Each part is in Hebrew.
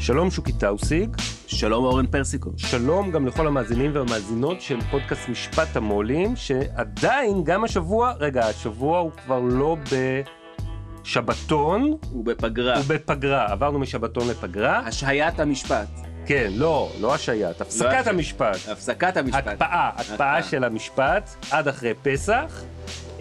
שלום שוקי טאוסיג. שלום אורן פרסיקו. שלום גם לכל המאזינים והמאזינות של פודקאסט משפט המו"לים, שעדיין, גם השבוע, רגע, השבוע הוא כבר לא בשבתון. הוא בפגרה. הוא בפגרה, עברנו משבתון לפגרה. השהיית המשפט. כן, לא, לא השהיית, הפסקת לא המשפט. הפסקת המשפט. הקפאה, הקפאה של המשפט עד אחרי פסח.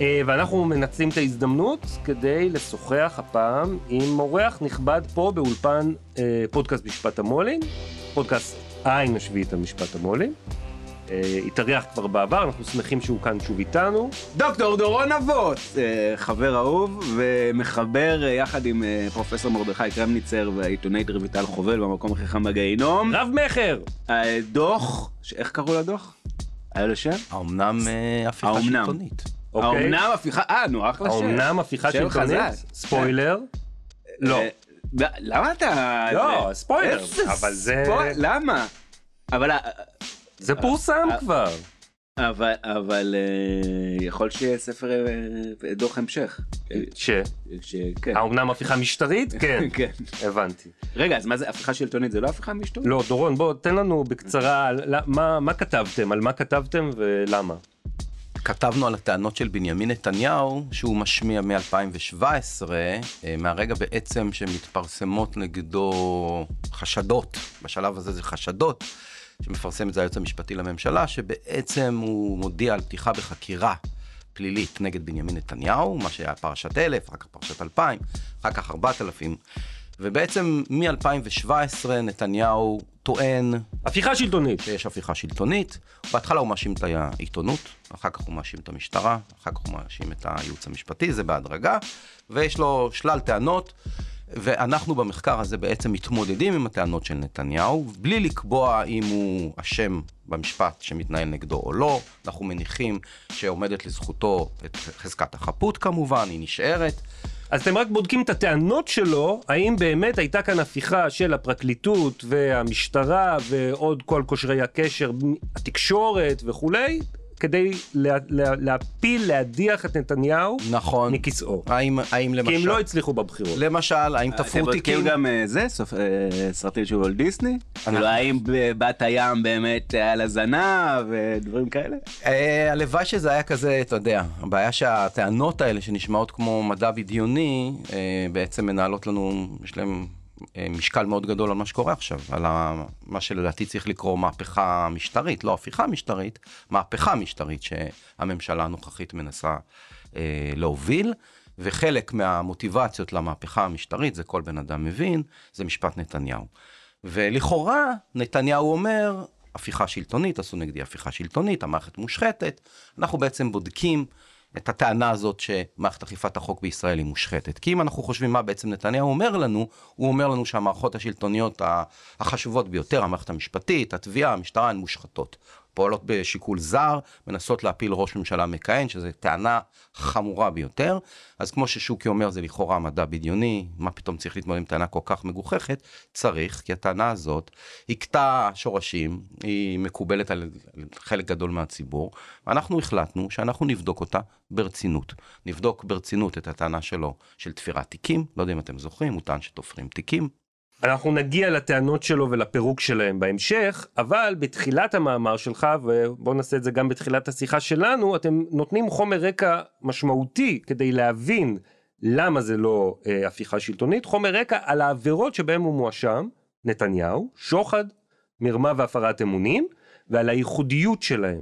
אה, ואנחנו מנצלים את ההזדמנות כדי לשוחח הפעם עם אורח נכבד פה באולפן אה, פודקאסט משפט המו"לים, פודקאסט העין השביעית על משפט המו"לים. אה, התארח כבר בעבר, אנחנו שמחים שהוא כאן שוב איתנו. דוקטור דורון אבות, חבר אהוב ומחבר יחד עם פרופסור מרדכי קרמניצר והעיתונאית רויטל חובל במקום הכי חם בגיהינום. רב מכר! דוח, איך קראו לדוח? היה לו שם? האומנם הפיכה שלטונית. אוקיי. האומנם הפיכה, אה נו אחלה שם. האומנם הפיכה שלטונית? ספוילר. לא. למה אתה... לא, ספוילר. אבל זה... למה? אבל... זה פורסם כבר. אבל אבל יכול שיהיה ספר דוח המשך. ש? כן. האומנם הפיכה משטרית? כן. כן. הבנתי. רגע אז מה זה הפיכה שלטונית זה לא הפיכה משטרית? לא דורון בוא תן לנו בקצרה מה כתבתם על מה כתבתם ולמה. כתבנו על הטענות של בנימין נתניהו שהוא משמיע מ-2017, אה, מהרגע בעצם שמתפרסמות נגדו חשדות, בשלב הזה זה חשדות, שמפרסם את זה היועץ המשפטי לממשלה, שבעצם הוא מודיע על פתיחה בחקירה פלילית נגד בנימין נתניהו, מה שהיה פרשת 1000, אחר כך פרשת 2000, אחר כך 4000. ובעצם מ-2017 נתניהו טוען... הפיכה שלטונית. שיש הפיכה שלטונית. בהתחלה הוא מאשים את העיתונות, אחר כך הוא מאשים את המשטרה, אחר כך הוא מאשים את הייעוץ המשפטי, זה בהדרגה, ויש לו שלל טענות. ואנחנו במחקר הזה בעצם מתמודדים עם הטענות של נתניהו, בלי לקבוע אם הוא אשם במשפט שמתנהל נגדו או לא. אנחנו מניחים שעומדת לזכותו את חזקת החפות כמובן, היא נשארת. אז אתם רק בודקים את הטענות שלו, האם באמת הייתה כאן הפיכה של הפרקליטות והמשטרה ועוד כל קושרי הקשר, התקשורת וכולי, כדי לה, לה, להפיל, להדיח את נתניהו נכון. מכיסאו. האם, האם למשל... כי הם לא הצליחו בבחירות. למשל, האם תפרו תיקים... אתם בודקים גם אה, זה, סוף, אה, סרטים של וולט דיסני? כאילו, האם בת הים באמת היה לה זנב ודברים כאלה? אה, הלוואי שזה היה כזה, אתה יודע, הבעיה שהטענות האלה שנשמעות כמו מדע בדיוני, בעצם מנהלות לנו, יש להם אה, משקל מאוד גדול על מה שקורה עכשיו, על מה שלדעתי צריך לקרוא מהפכה משטרית, לא הפיכה משטרית, מהפכה משטרית שהממשלה הנוכחית מנסה אה, להוביל, וחלק מהמוטיבציות למהפכה המשטרית, זה כל בן אדם מבין, זה משפט נתניהו. ולכאורה, נתניהו אומר, הפיכה שלטונית, עשו נגדי הפיכה שלטונית, המערכת מושחתת, אנחנו בעצם בודקים את הטענה הזאת שמערכת אכיפת החוק בישראל היא מושחתת. כי אם אנחנו חושבים מה בעצם נתניהו אומר לנו, הוא אומר לנו שהמערכות השלטוניות החשובות ביותר, המערכת המשפטית, התביעה, המשטרה, הן מושחתות. פועלות בשיקול זר, מנסות להפיל ראש ממשלה מכהן, שזו טענה חמורה ביותר. אז כמו ששוקי אומר, זה לכאורה מדע בדיוני, מה פתאום צריך להתמודד עם טענה כל כך מגוחכת? צריך, כי הטענה הזאת הכתה שורשים, היא מקובלת על חלק גדול מהציבור, ואנחנו החלטנו שאנחנו נבדוק אותה ברצינות. נבדוק ברצינות את הטענה שלו של תפירת תיקים, לא יודע אם אתם זוכרים, הוא טען שתופרים תיקים. אנחנו נגיע לטענות שלו ולפירוק שלהם בהמשך, אבל בתחילת המאמר שלך, ובוא נעשה את זה גם בתחילת השיחה שלנו, אתם נותנים חומר רקע משמעותי כדי להבין למה זה לא אה, הפיכה שלטונית, חומר רקע על העבירות שבהם הוא מואשם, נתניהו, שוחד, מרמה והפרת אמונים, ועל הייחודיות שלהם.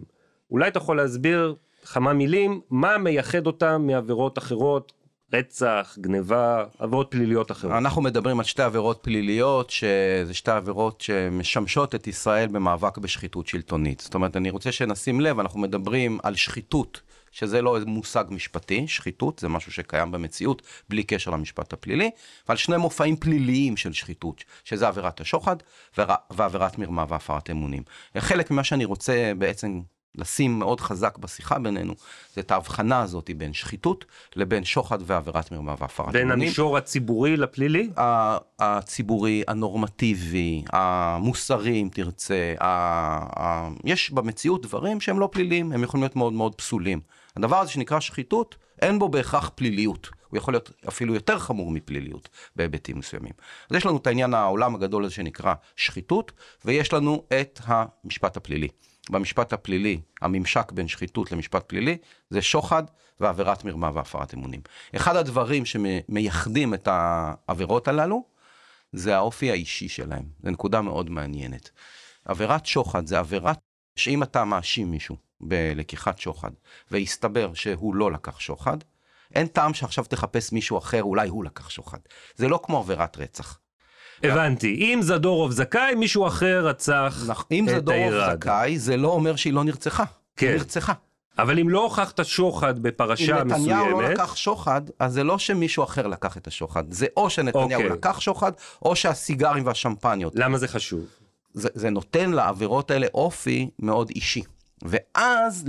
אולי אתה יכול להסביר כמה מילים, מה מייחד אותם מעבירות אחרות, רצח, גניבה, עבירות פליליות אחרות. אנחנו מדברים על שתי עבירות פליליות, שזה שתי עבירות שמשמשות את ישראל במאבק בשחיתות שלטונית. זאת אומרת, אני רוצה שנשים לב, אנחנו מדברים על שחיתות שזה לא מושג משפטי, שחיתות זה משהו שקיים במציאות בלי קשר למשפט הפלילי, ועל שני מופעים פליליים של שחיתות, שזה עבירת השוחד ועבירת מרמה והפרת אמונים. חלק ממה שאני רוצה בעצם לשים מאוד חזק בשיחה בינינו, זה את ההבחנה הזאת בין שחיתות לבין שוחד ועבירת מרמה והפרת אמונים. בין המישור הציבורי לפלילי? הציבורי, הנורמטיבי, המוסרי אם תרצה, ה... יש במציאות דברים שהם לא פליליים, הם יכולים להיות מאוד מאוד פסולים. הדבר הזה שנקרא שחיתות, אין בו בהכרח פליליות. הוא יכול להיות אפילו יותר חמור מפליליות בהיבטים מסוימים. אז יש לנו את העניין העולם הגדול הזה שנקרא שחיתות, ויש לנו את המשפט הפלילי. במשפט הפלילי, הממשק בין שחיתות למשפט פלילי, זה שוחד ועבירת מרמה והפרת אמונים. אחד הדברים שמייחדים את העבירות הללו, זה האופי האישי שלהם. זו נקודה מאוד מעניינת. עבירת שוחד זה עבירה שאם אתה מאשים מישהו בלקיחת שוחד, והסתבר שהוא לא לקח שוחד, אין טעם שעכשיו תחפש מישהו אחר, אולי הוא לקח שוחד. זה לא כמו עבירת רצח. הבנתי, אם זדורוב זכאי, מישהו אחר רצח את האיראד. אם זדורוב זכאי, זה לא אומר שהיא לא נרצחה. כן. היא נרצחת. אבל אם לא הוכחת שוחד בפרשה מסוימת... אם נתניהו לא לקח שוחד, אז זה לא שמישהו אחר לקח את השוחד. זה או שנתניהו אוקיי. לקח שוחד, או שהסיגרים והשמפניות. למה זה חשוב? זה, זה נותן לעבירות האלה אופי מאוד אישי. ואז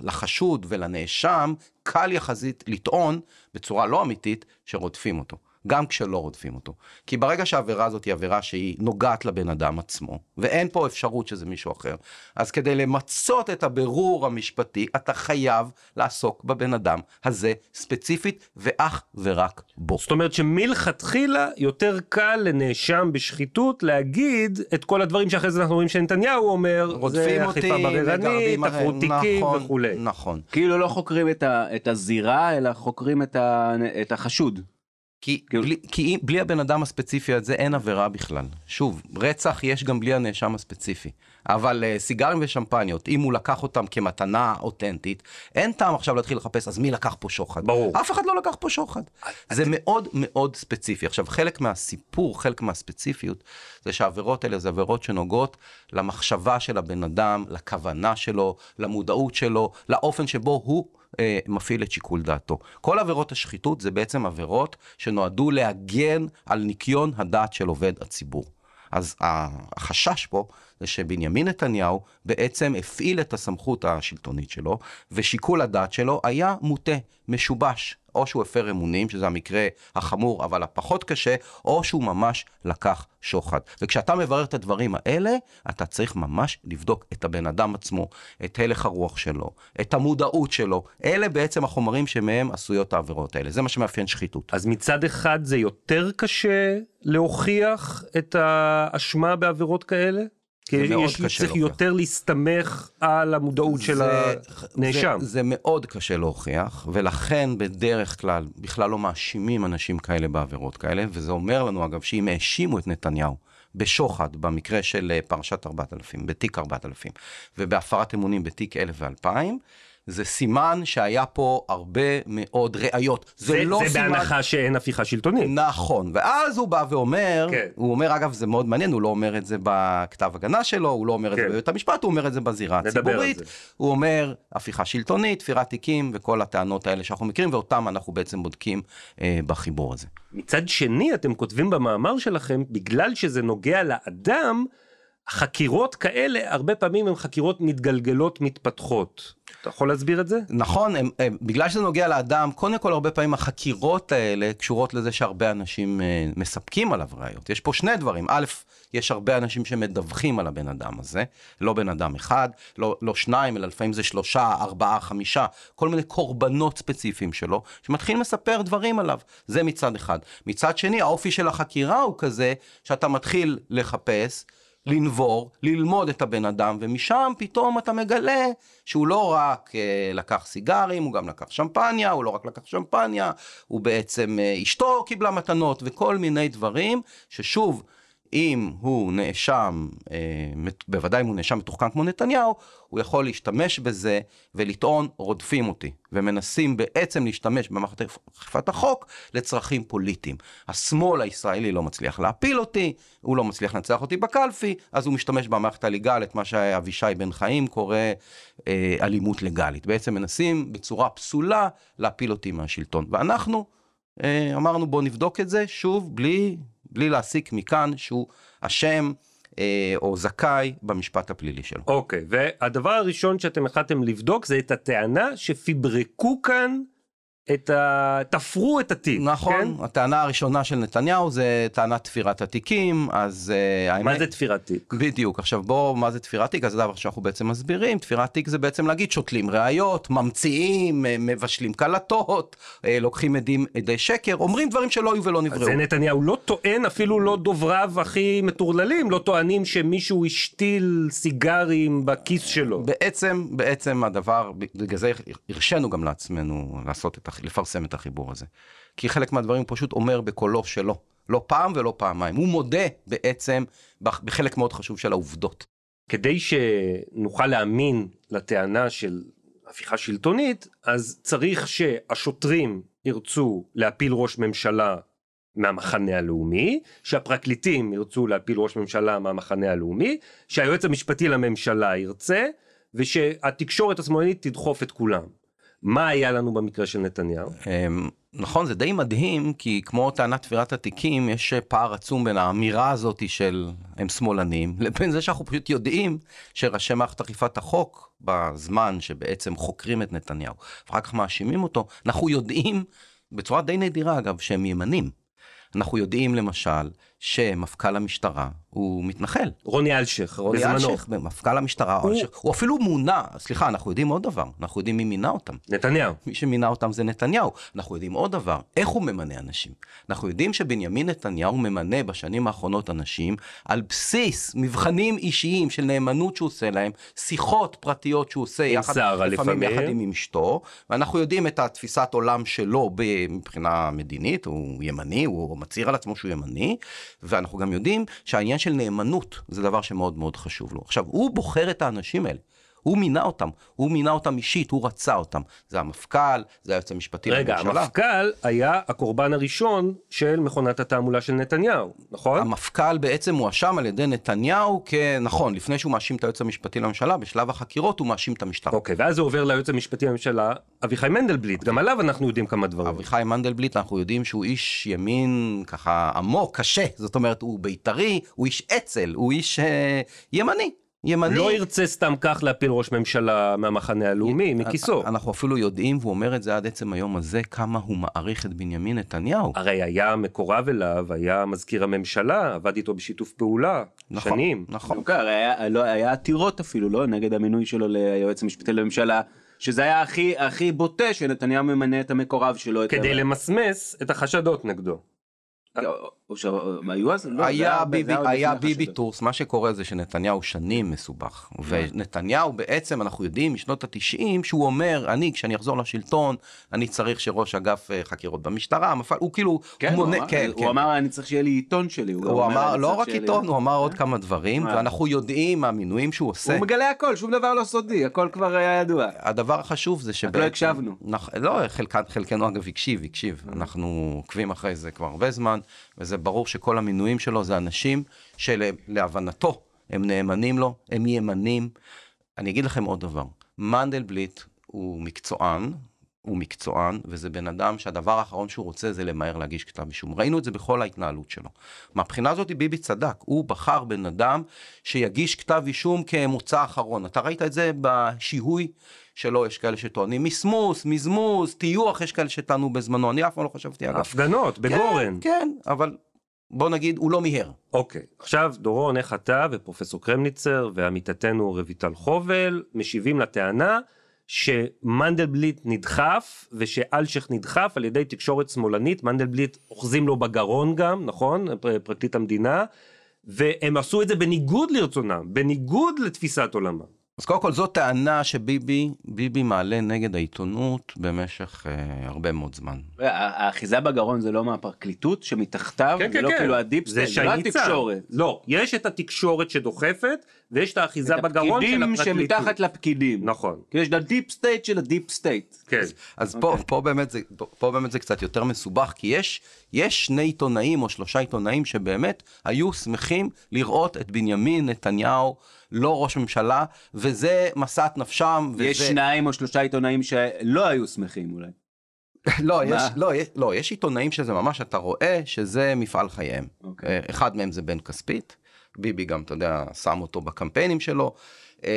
לחשוד ולנאשם קל יחסית לטעון בצורה לא אמיתית שרודפים אותו. גם כשלא רודפים אותו. כי ברגע שהעבירה הזאת היא עבירה שהיא נוגעת לבן אדם עצמו, ואין פה אפשרות שזה מישהו אחר, אז כדי למצות את הבירור המשפטי, אתה חייב לעסוק בבן אדם הזה ספציפית, ואך ורק בו. זאת אומרת שמלכתחילה יותר קל לנאשם בשחיתות להגיד את כל הדברים שאחרי זה אנחנו רואים שנתניהו אומר, זה אכיפה בררנית, תחרות תיקים נכון, וכולי. נכון. כאילו לא חוקרים את, ה, את הזירה, אלא חוקרים את, ה, את החשוד. כי, כאילו... בלי, כי בלי הבן אדם הספציפי הזה אין עבירה בכלל. שוב, רצח יש גם בלי הנאשם הספציפי. אבל uh, סיגרים ושמפניות, אם הוא לקח אותם כמתנה אותנטית, אין טעם עכשיו להתחיל לחפש, אז מי לקח פה שוחד? ברור. אף אחד לא לקח פה שוחד. זה מאוד מאוד ספציפי. עכשיו, חלק מהסיפור, חלק מהספציפיות, זה שהעבירות האלה זה עבירות שנוגעות למחשבה של הבן אדם, לכוונה שלו, למודעות שלו, לאופן שבו הוא אה, מפעיל את שיקול דעתו. כל עבירות השחיתות זה בעצם עבירות שנועדו להגן על ניקיון הדעת של עובד הציבור. אז החשש פה זה שבנימין נתניהו בעצם הפעיל את הסמכות השלטונית שלו, ושיקול הדעת שלו היה מוטה, משובש. או שהוא הפר אמונים, שזה המקרה החמור אבל הפחות קשה, או שהוא ממש לקח שוחד. וכשאתה מברר את הדברים האלה, אתה צריך ממש לבדוק את הבן אדם עצמו, את הלך הרוח שלו, את המודעות שלו. אלה בעצם החומרים שמהם עשויות העבירות האלה. זה מה שמאפיין שחיתות. אז מצד אחד זה יותר קשה להוכיח את האשמה בעבירות כאלה? כי יש צריך יותר להסתמך על המודעות של הנאשם. זה, זה מאוד קשה להוכיח, ולכן בדרך כלל בכלל לא מאשימים אנשים כאלה בעבירות כאלה, וזה אומר לנו אגב שאם האשימו את נתניהו בשוחד במקרה של אה, פרשת 4000, בתיק 4000, ובהפרת אמונים בתיק 1000 ו-2000, זה סימן שהיה פה הרבה מאוד ראיות. זה, זה לא זה סימן... בהנחה שאין הפיכה שלטונית. נכון, ואז הוא בא ואומר, כן. הוא אומר, אגב, זה מאוד מעניין, הוא לא אומר את זה בכתב הגנה שלו, הוא לא אומר כן. את זה כן. בבית המשפט, הוא אומר את זה בזירה הציבורית. הוא אומר, הפיכה שלטונית, תפירת תיקים וכל הטענות האלה שאנחנו מכירים, ואותם אנחנו בעצם בודקים אה, בחיבור הזה. מצד שני, אתם כותבים במאמר שלכם, בגלל שזה נוגע לאדם, חקירות כאלה הרבה פעמים הן חקירות מתגלגלות מתפתחות. אתה יכול להסביר את זה? נכון, הם, הם, בגלל שזה נוגע לאדם, קודם כל הרבה פעמים החקירות האלה קשורות לזה שהרבה אנשים אה, מספקים עליו ראיות. יש פה שני דברים, א', יש הרבה אנשים שמדווחים על הבן אדם הזה, לא בן אדם אחד, לא, לא שניים, אלא לפעמים זה שלושה, ארבעה, חמישה, כל מיני קורבנות ספציפיים שלו, שמתחילים לספר דברים עליו. זה מצד אחד. מצד שני, האופי של החקירה הוא כזה, שאתה מתחיל לחפש, לנבור, ללמוד את הבן אדם, ומשם פתאום אתה מגלה שהוא לא רק אה, לקח סיגרים, הוא גם לקח שמפניה, הוא לא רק לקח שמפניה, הוא בעצם אה, אשתו קיבלה מתנות וכל מיני דברים, ששוב, אם הוא נאשם, אה, בוודאי אם הוא נאשם מתוחכם כמו נתניהו, הוא יכול להשתמש בזה ולטעון רודפים אותי, ומנסים בעצם להשתמש במערכת אכיפת החוק לצרכים פוליטיים. השמאל הישראלי לא מצליח להפיל אותי, הוא לא מצליח לנצח אותי בקלפי, אז הוא משתמש במערכת הליגלית, מה שאבישי בן חיים קורא אה, אלימות לגלית. בעצם מנסים בצורה פסולה להפיל אותי מהשלטון. ואנחנו אה, אמרנו בוא נבדוק את זה שוב בלי, בלי להסיק מכאן שהוא אשם אה, או זכאי במשפט הפלילי שלו. אוקיי, והדבר הראשון שאתם החלטתם לבדוק זה את הטענה שפיברקו כאן את ה... תפרו את התיק, נכון, כן? הטענה הראשונה של נתניהו זה טענת תפירת התיקים, אז אה, האמת... מה זה תפירת תיק? בדיוק, עכשיו בוא, מה זה תפירת תיק? אז זה דבר שאנחנו בעצם מסבירים, תפירת תיק זה בעצם להגיד שותלים ראיות, ממציאים, אה, מבשלים קלטות, אה, לוקחים עדים, עדי שקר, אומרים דברים שלא היו ולא נבראו. זה נתניהו לא טוען, אפילו לא דובריו הכי מטורללים, לא טוענים שמישהו השתיל סיגרים בכיס שלו. בעצם, בעצם הדבר, בגלל זה הרשינו גם לעצמנו לעשות את, לפרסם את החיבור הזה. כי חלק מהדברים הוא פשוט אומר בקולו שלו. לא פעם ולא פעמיים. הוא מודה בעצם בח- בחלק מאוד חשוב של העובדות. כדי שנוכל להאמין לטענה של הפיכה שלטונית, אז צריך שהשוטרים ירצו להפיל ראש ממשלה מהמחנה הלאומי, שהפרקליטים ירצו להפיל ראש ממשלה מהמחנה הלאומי, שהיועץ המשפטי לממשלה ירצה, ושהתקשורת השמאלנית תדחוף את כולם. מה היה לנו במקרה של נתניהו? אמ, נכון, זה די מדהים, כי כמו טענת תפירת התיקים, יש פער עצום בין האמירה הזאת של הם שמאלנים, לבין זה שאנחנו פשוט יודעים שראשי מערכת אכיפת החוק, בזמן שבעצם חוקרים את נתניהו, ואחר כך מאשימים אותו, אנחנו יודעים, בצורה די נדירה אגב, שהם ימנים. אנחנו יודעים למשל שמפכ"ל המשטרה הוא מתנחל. רוני אלשיך, רוני. אלשיך, מפכ"ל המשטרה, הוא- הוא... הוא אפילו מונה, סליחה, אנחנו יודעים עוד דבר, אנחנו יודעים מי מינה אותם. נתניהו. מי שמינה אותם זה נתניהו. אנחנו יודעים עוד דבר, איך הוא ממנה אנשים. אנחנו יודעים שבנימין נתניהו ממנה בשנים האחרונות אנשים על בסיס מבחנים אישיים של נאמנות שהוא עושה להם, שיחות פרטיות שהוא עושה יחד, לפעמים לפעמים. יחד עם אשתו, ואנחנו יודעים את התפיסת עולם שלו מבחינה מדינית, הוא ימני, הוא מצהיר על עצמו שהוא ימני, ואנחנו גם יודעים שהעניין של נאמנות זה דבר שמאוד מאוד חשוב לו. עכשיו, הוא בוחר את האנשים האלה. הוא מינה אותם, הוא מינה אותם אישית, הוא רצה אותם. זה המפכ"ל, זה היועץ המשפטי רגע, לממשלה. המפכ"ל היה הקורבן הראשון של מכונת התעמולה של נתניהו, נכון? המפכ"ל בעצם מואשם על ידי נתניהו כנכון, לפני שהוא מאשים את היועץ המשפטי לממשלה, בשלב החקירות הוא מאשים את המשטרה. אוקיי, ואז זה עובר ליועץ המשפטי לממשלה, אביחי מנדלבליט, גם עליו אנחנו יודעים כמה דברים. אביחי מנדלבליט, אנחנו יודעים שהוא איש ימין ככה עמוק, קשה, זאת אומרת, הוא בית"רי, הוא איש אצ"ל, הוא איש אה, ימני. ימני. לא ירצה סתם כך להפיל ראש ממשלה מהמחנה הלאומי, מכיסו. אנחנו אפילו יודעים, והוא אומר את זה עד עצם היום הזה, כמה הוא מעריך את בנימין נתניהו. הרי היה מקורב אליו, היה מזכיר הממשלה, עבד איתו בשיתוף פעולה, נכון, שנים. נכון. הרי היה, לא, היה עתירות אפילו, לא? נגד המינוי שלו ליועץ המשפטי לממשלה, שזה היה הכי, הכי בוטה שנתניהו ממנה את המקורב שלו. כדי למסמס את החשדות נגדו. או- או שהיו אז? לא, היה ביבי, היה ביבי. טורס, מה שקורה זה שנתניהו שנים מסובך, ונתניהו בעצם אנחנו יודעים משנות התשעים שהוא אומר אני כשאני אחזור לשלטון אני צריך שראש אגף אה, חקירות במשטרה, המפעל- הוא כאילו, כן, הוא מונה, אמר- כן, הוא כן. אמר אני צריך שיהיה לי עיתון שלי. הוא אמר "אני לא רק שיהיה לי-" עיתון, הוא אמר עוד כמה דברים, אה. ואנחנו יודעים מהמינויים שהוא עושה. הוא מגלה הכל, שום דבר לא סודי, הכל כבר היה ידוע. הדבר החשוב זה שבעצם... לא הקשבנו. לא, חלק... חלקנו אגב הקשיב, הקשיב. אנחנו עוקבים אחרי זה כבר הרבה זמן, וזה ברור שכל המינויים שלו זה אנשים שלהבנתו הם נאמנים לו, הם ימנים. אני אגיד לכם עוד דבר, מנדלבליט הוא מקצוען, הוא מקצוען, וזה בן אדם שהדבר האחרון שהוא רוצה זה למהר להגיש כתב אישום. ראינו את זה בכל ההתנהלות שלו. מהבחינה הזאת ביבי צדק, הוא בחר בן אדם שיגיש כתב אישום כמוצא אחרון. אתה ראית את זה בשיהוי שלו, יש כאלה שטוענים מסמוס, מזמוז, טיוח, יש כאלה שטענו בזמנו, אני אף פעם לא חשבתי אגב. הפגנות בגורן. כן, כן, אבל בוא נגיד, הוא לא מיהר. אוקיי, עכשיו דורון, איך אתה ופרופסור קרמניצר ועמיתתנו רויטל חובל משיבים לטענה שמנדלבליט נדחף ושאלשיך נדחף על ידי תקשורת שמאלנית, מנדלבליט אוחזים לו בגרון גם, נכון? פר- פרקליט המדינה, והם עשו את זה בניגוד לרצונם, בניגוד לתפיסת עולמם. אז קודם כל זו טענה שביבי, ביבי מעלה נגד העיתונות במשך אה, הרבה מאוד זמן. האחיזה בגרון זה לא מהפרקליטות שמתחתיו, כן, זה כן, לא כן. כאילו ה deep זה זה לא. התקשורת. לא, יש את התקשורת שדוחפת, ויש את האחיזה את בגרון של הפקידים הפרקליטות. שמתחת לפקידים. נכון, כאילו יש את ה deep state של ה deep state. כן. אז פה, אוקיי. פה, באמת זה, פה, באמת זה קצת יותר מסובך, כי יש, יש שני עיתונאים או שלושה עיתונאים שבאמת היו שמחים לראות את בנימין נתניהו לא ראש ממשלה, וזה משאת נפשם. וזה... יש שניים או שלושה עיתונאים שלא היו שמחים אולי. לא, יש? לא, יש, לא, יש עיתונאים שזה ממש, אתה רואה שזה מפעל חייהם. אוקיי. אה, אחד מהם זה בן כספית, ביבי גם, אתה יודע, שם אותו בקמפיינים שלו. אה,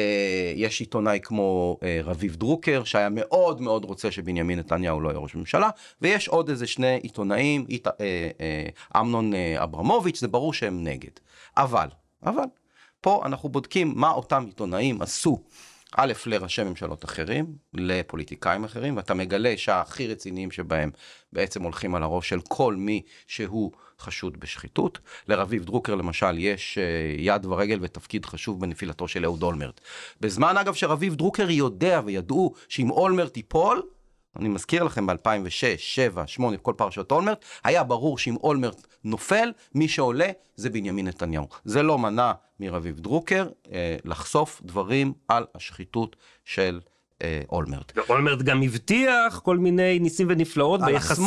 יש עיתונאי כמו אה, רביב דרוקר, שהיה מאוד מאוד רוצה שבנימין נתניהו לא יהיה ראש ממשלה, ויש עוד איזה שני עיתונאים, עית- אה, אה, אמנון אה, אברמוביץ', זה ברור שהם נגד. אבל, אבל, פה אנחנו בודקים מה אותם עיתונאים עשו. א', לראשי ממשלות אחרים, לפוליטיקאים אחרים, ואתה מגלה שהכי רציניים שבהם בעצם הולכים על הראש של כל מי שהוא חשוד בשחיתות. לרביב דרוקר למשל יש אה, יד ורגל ותפקיד חשוב בנפילתו של אהוד אולמרט. בזמן אגב שרביב דרוקר יודע וידעו שאם אולמרט ייפול, אני מזכיר לכם ב-2006, 2007, 2008, כל פרשות אולמרט, היה ברור שאם אולמרט נופל, מי שעולה זה בנימין נתניהו. זה לא מנע מרביב דרוקר אה, לחשוף דברים על השחיתות של אה, אולמרט. ואולמרט גם הבטיח כל מיני ניסים ונפלאות ביחסים,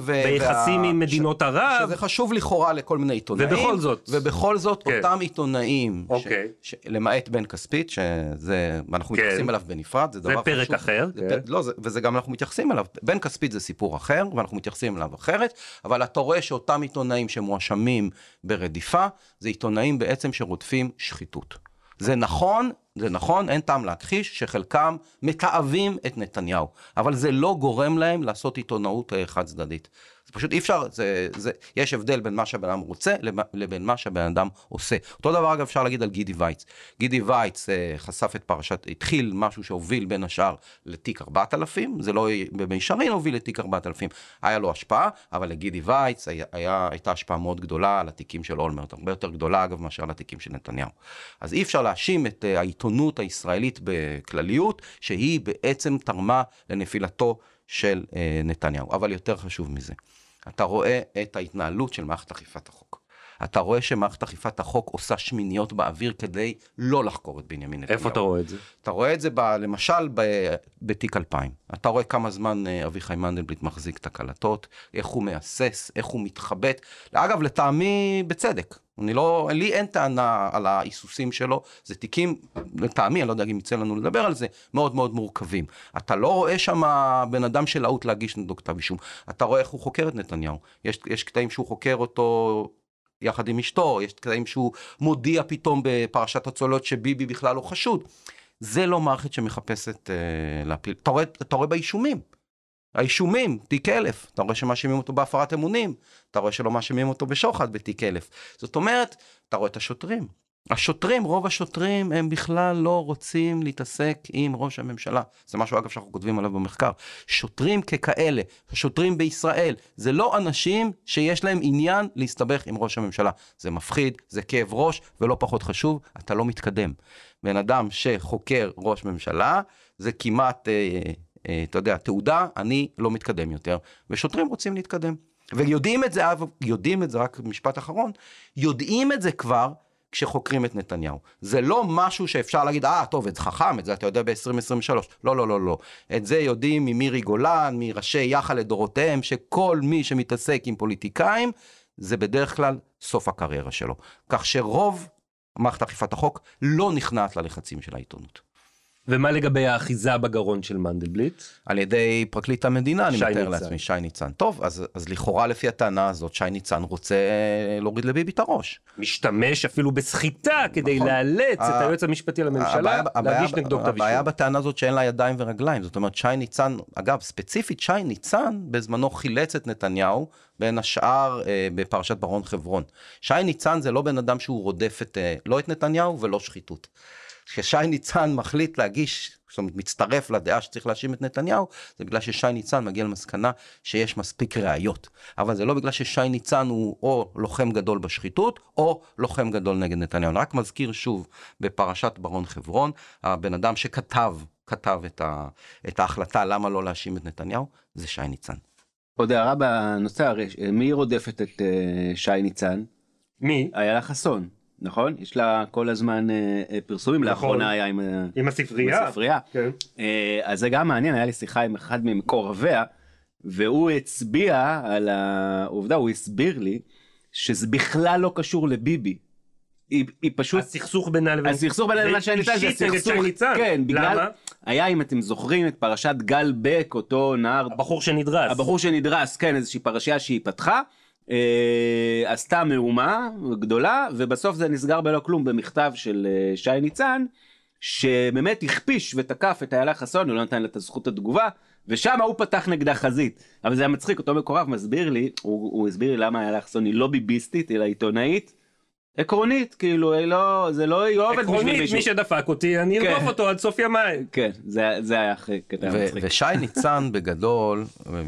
ו- ביחסים וה- עם מדינות ערב. שזה חשוב לכאורה לכל מיני עיתונאים. ובכל זאת. ובכל זאת, כן. אותם עיתונאים, ש- אוקיי. ש- למעט בן כספית, שזה, ואנחנו כן. מתייחסים אליו בנפרד, זה זה דבר פרק חשוב. אחר, זה כן. פ- לא, זה, וזה גם אנחנו מתייחסים אליו. בן כספית זה סיפור אחר, ואנחנו מתייחסים אליו אחרת, אבל אתה רואה שאותם עיתונאים שמואשמים ברדיפה, זה עיתונאים בעצם שרודפים שחיתות. זה נכון, זה נכון, אין טעם להכחיש שחלקם מתעבים את נתניהו, אבל זה לא גורם להם לעשות עיתונאות אה, חד צדדית. זה פשוט אי אפשר, זה, זה, יש הבדל בין מה שהבן אדם רוצה לב- לבין מה שהבן אדם עושה. אותו דבר אגב אפשר להגיד על גידי וייץ. גידי וייץ אה, חשף את פרשת, התחיל משהו שהוביל בין השאר לתיק 4000, זה לא במישרין הוביל לתיק 4000, היה לו השפעה, אבל לגידי וייץ היה, היה, הייתה השפעה מאוד גדולה על התיקים של אולמרט, הרבה יותר גדולה אגב מאשר על התיקים של נתניהו. אז אי אפשר להאשים את אה, העיתונות הישראלית בכלליות, שהיא בעצם תרמה לנפילתו של אה, נתניהו. אבל יותר חשוב מזה, אתה רואה את ההתנהלות של מערכת אכיפת החוק. אתה רואה שמערכת אכיפת החוק עושה שמיניות באוויר כדי לא לחקור את בנימין נתניהו. איפה אתה רואה את זה? אתה רואה את זה ב, למשל ב, בתיק 2000. אתה רואה כמה זמן אה, אביחי מנדלבליט מחזיק את הקלטות, איך הוא מהסס, איך הוא מתחבט. אגב, לטעמי בצדק. אני לא, לי אין טענה על ההיסוסים שלו, זה תיקים, לטעמי, אני לא יודע אם יצא לנו לדבר על זה, מאוד מאוד מורכבים. אתה לא רואה שם בן אדם שלהוט להגיש נגדו כתב אישום. אתה רואה איך הוא חוקר את נתניהו. יש, יש קטעים שהוא חוקר אותו יחד עם אשתו, יש קטעים שהוא מודיע פתאום בפרשת הצוללות שביבי בכלל לא חשוד. זה לא מערכת שמחפשת אה, להפיל. אתה רואה, באישומים. האישומים, תיק אלף, אתה רואה שמאשימים אותו בהפרת אמונים, אתה רואה שלא מאשימים אותו בשוחד בתיק אלף. זאת אומרת, אתה רואה את השוטרים. השוטרים, רוב השוטרים, הם בכלל לא רוצים להתעסק עם ראש הממשלה. זה משהו, אגב, שאנחנו כותבים עליו במחקר. שוטרים ככאלה, השוטרים בישראל, זה לא אנשים שיש להם עניין להסתבך עם ראש הממשלה. זה מפחיד, זה כאב ראש, ולא פחות חשוב, אתה לא מתקדם. בן אדם שחוקר ראש ממשלה, זה כמעט, אה, אה, אתה יודע, תעודה, אני לא מתקדם יותר, ושוטרים רוצים להתקדם. ויודעים את זה, יודעים את זה, רק משפט אחרון, יודעים את זה כבר כשחוקרים את נתניהו. זה לא משהו שאפשר להגיד, אה, טוב, זה חכם, את זה אתה יודע ב-2023. לא, לא, לא, לא. את זה יודעים ממירי גולן, מראשי יח"א לדורותיהם, שכל מי שמתעסק עם פוליטיקאים, זה בדרך כלל סוף הקריירה שלו. כך שרוב מערכת אכיפת החוק לא נכנעת ללחצים של העיתונות. ומה לגבי האחיזה בגרון של מנדלבליט? על ידי פרקליט המדינה, אני מתאר ניצן. לעצמי, שי ניצן. טוב, אז, אז לכאורה לפי הטענה הזאת, שי ניצן רוצה אה, להוריד לביבי את הראש. משתמש אפילו בסחיטה כדי נכון. לאלץ את היועץ המשפטי לממשלה הבעיה- להגיש הבעיה- נגדו כתב הבעיה אישום. בטענה הזאת שאין לה ידיים ורגליים, זאת אומרת שי ניצן, אגב ספציפית שי ניצן בזמנו חילץ את נתניהו בין השאר אה, בפרשת ברון חברון. שי ניצן זה לא בן אדם שהוא רודף את, אה, לא את נתניהו ולא שחיתות. כששי ניצן מחליט להגיש, זאת אומרת מצטרף לדעה שצריך להאשים את נתניהו, זה בגלל ששי ניצן מגיע למסקנה שיש מספיק ראיות. אבל זה לא בגלל ששי ניצן הוא או לוחם גדול בשחיתות, או לוחם גדול נגד נתניהו. אני רק מזכיר שוב, בפרשת ברון חברון, הבן אדם שכתב, כתב את, ה, את ההחלטה למה לא להאשים את נתניהו, זה שי ניצן. עוד הערה בנושא, הרי מי רודפת את uh, שי ניצן? מי? איילה חסון, נכון? יש לה כל הזמן uh, פרסומים, נכון. לאחרונה היה עם, uh, עם הספרייה. עם הספרייה. כן. Uh, אז זה גם מעניין, היה לי שיחה עם אחד ממקורביה, והוא הצביע על העובדה, הוא הסביר לי, שזה בכלל לא קשור לביבי. היא, היא פשוט... הסכסוך בינה לבין... הסכסוך בין לבין שי ניצן, זה סכסוך, ניצן. כן, בגלל, למה? היה אם אתם זוכרים את פרשת גל בק, אותו נער הבחור שנדרס. הבחור שנדרס, כן, איזושהי פרשייה שהיא פתחה, אה, עשתה מהומה גדולה, ובסוף זה נסגר בלא כלום במכתב של אה, שי ניצן, שבאמת הכפיש ותקף את איילה חסון, הוא לא נתן לה את הזכות התגובה, ושם הוא פתח נגדה חזית. אבל זה היה מצחיק, אותו מקורב מסביר לי, הוא, הוא הסביר לי למה איילה חסון היא לא ביביסטית, אלא עיתונאית. עקרונית, כאילו, היא לא, זה לא, היא לא עובדת בשביל עקרונית, מישהו. מי שדפק אותי, אני כן. ארדוף אותו עד סוף ימיי. כן, זה, זה היה אחרי קטע ו- מצחיק. ושי ניצן בגדול,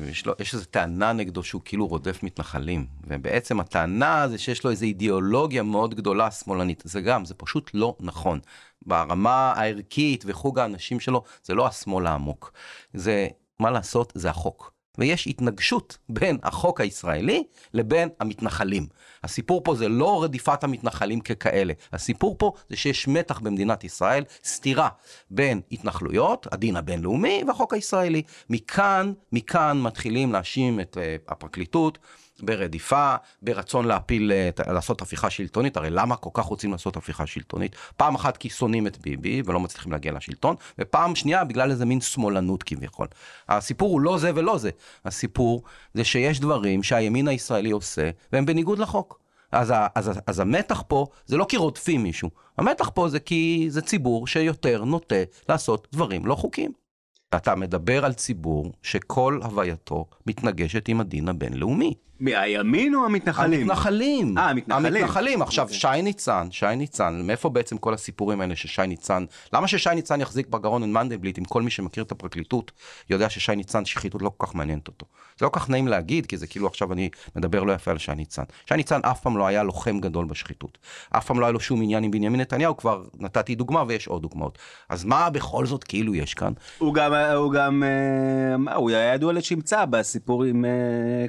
יש, לו, יש איזו טענה נגדו שהוא כאילו רודף מתנחלים. ובעצם הטענה זה שיש לו איזו אידיאולוגיה מאוד גדולה שמאלנית. זה גם, זה פשוט לא נכון. ברמה הערכית וחוג האנשים שלו, זה לא השמאל העמוק. זה, מה לעשות, זה החוק. ויש התנגשות בין החוק הישראלי לבין המתנחלים. הסיפור פה זה לא רדיפת המתנחלים ככאלה, הסיפור פה זה שיש מתח במדינת ישראל, סתירה בין התנחלויות, הדין הבינלאומי והחוק הישראלי. מכאן, מכאן מתחילים להאשים את uh, הפרקליטות. ברדיפה, ברצון להפיל, אה, לעשות הפיכה שלטונית, הרי למה כל כך רוצים לעשות הפיכה שלטונית? פעם אחת כי שונאים את ביבי ולא מצליחים להגיע לשלטון, ופעם שנייה בגלל איזה מין שמאלנות כביכול. הסיפור הוא לא זה ולא זה, הסיפור זה שיש דברים שהימין הישראלי עושה והם בניגוד לחוק. אז, ה- אז, אז המתח פה זה לא כי רודפים מישהו, המתח פה זה כי זה ציבור שיותר נוטה לעשות דברים לא חוקיים. אתה מדבר על ציבור שכל הווייתו מתנגשת עם הדין הבינלאומי. מהימין או המתנחלים? המתנחלים. אה, המתנחלים. המתנחלים. עכשיו, אוקיי. שי ניצן, שי ניצן, מאיפה בעצם כל הסיפורים האלה ששי ניצן, למה ששי ניצן יחזיק בגרון עם מנדלבליט, אם כל מי שמכיר את הפרקליטות יודע ששי ניצן, שחיתות לא כל כך מעניינת אותו. זה לא כל כך נעים להגיד, כי זה כאילו עכשיו אני מדבר לא יפה על שי ניצן. שי ניצן אף פעם לא היה לוחם גדול בשחיתות. אף פעם לא היה לו שום עניין עם בנימין נתניהו, כבר נתתי דוגמה ויש עוד דוגמאות. אז מה בכל זאת כאילו יש כאן? הוא גם, הוא גם, אה, הוא היה ידוע לשמצה בסיפור עם אה,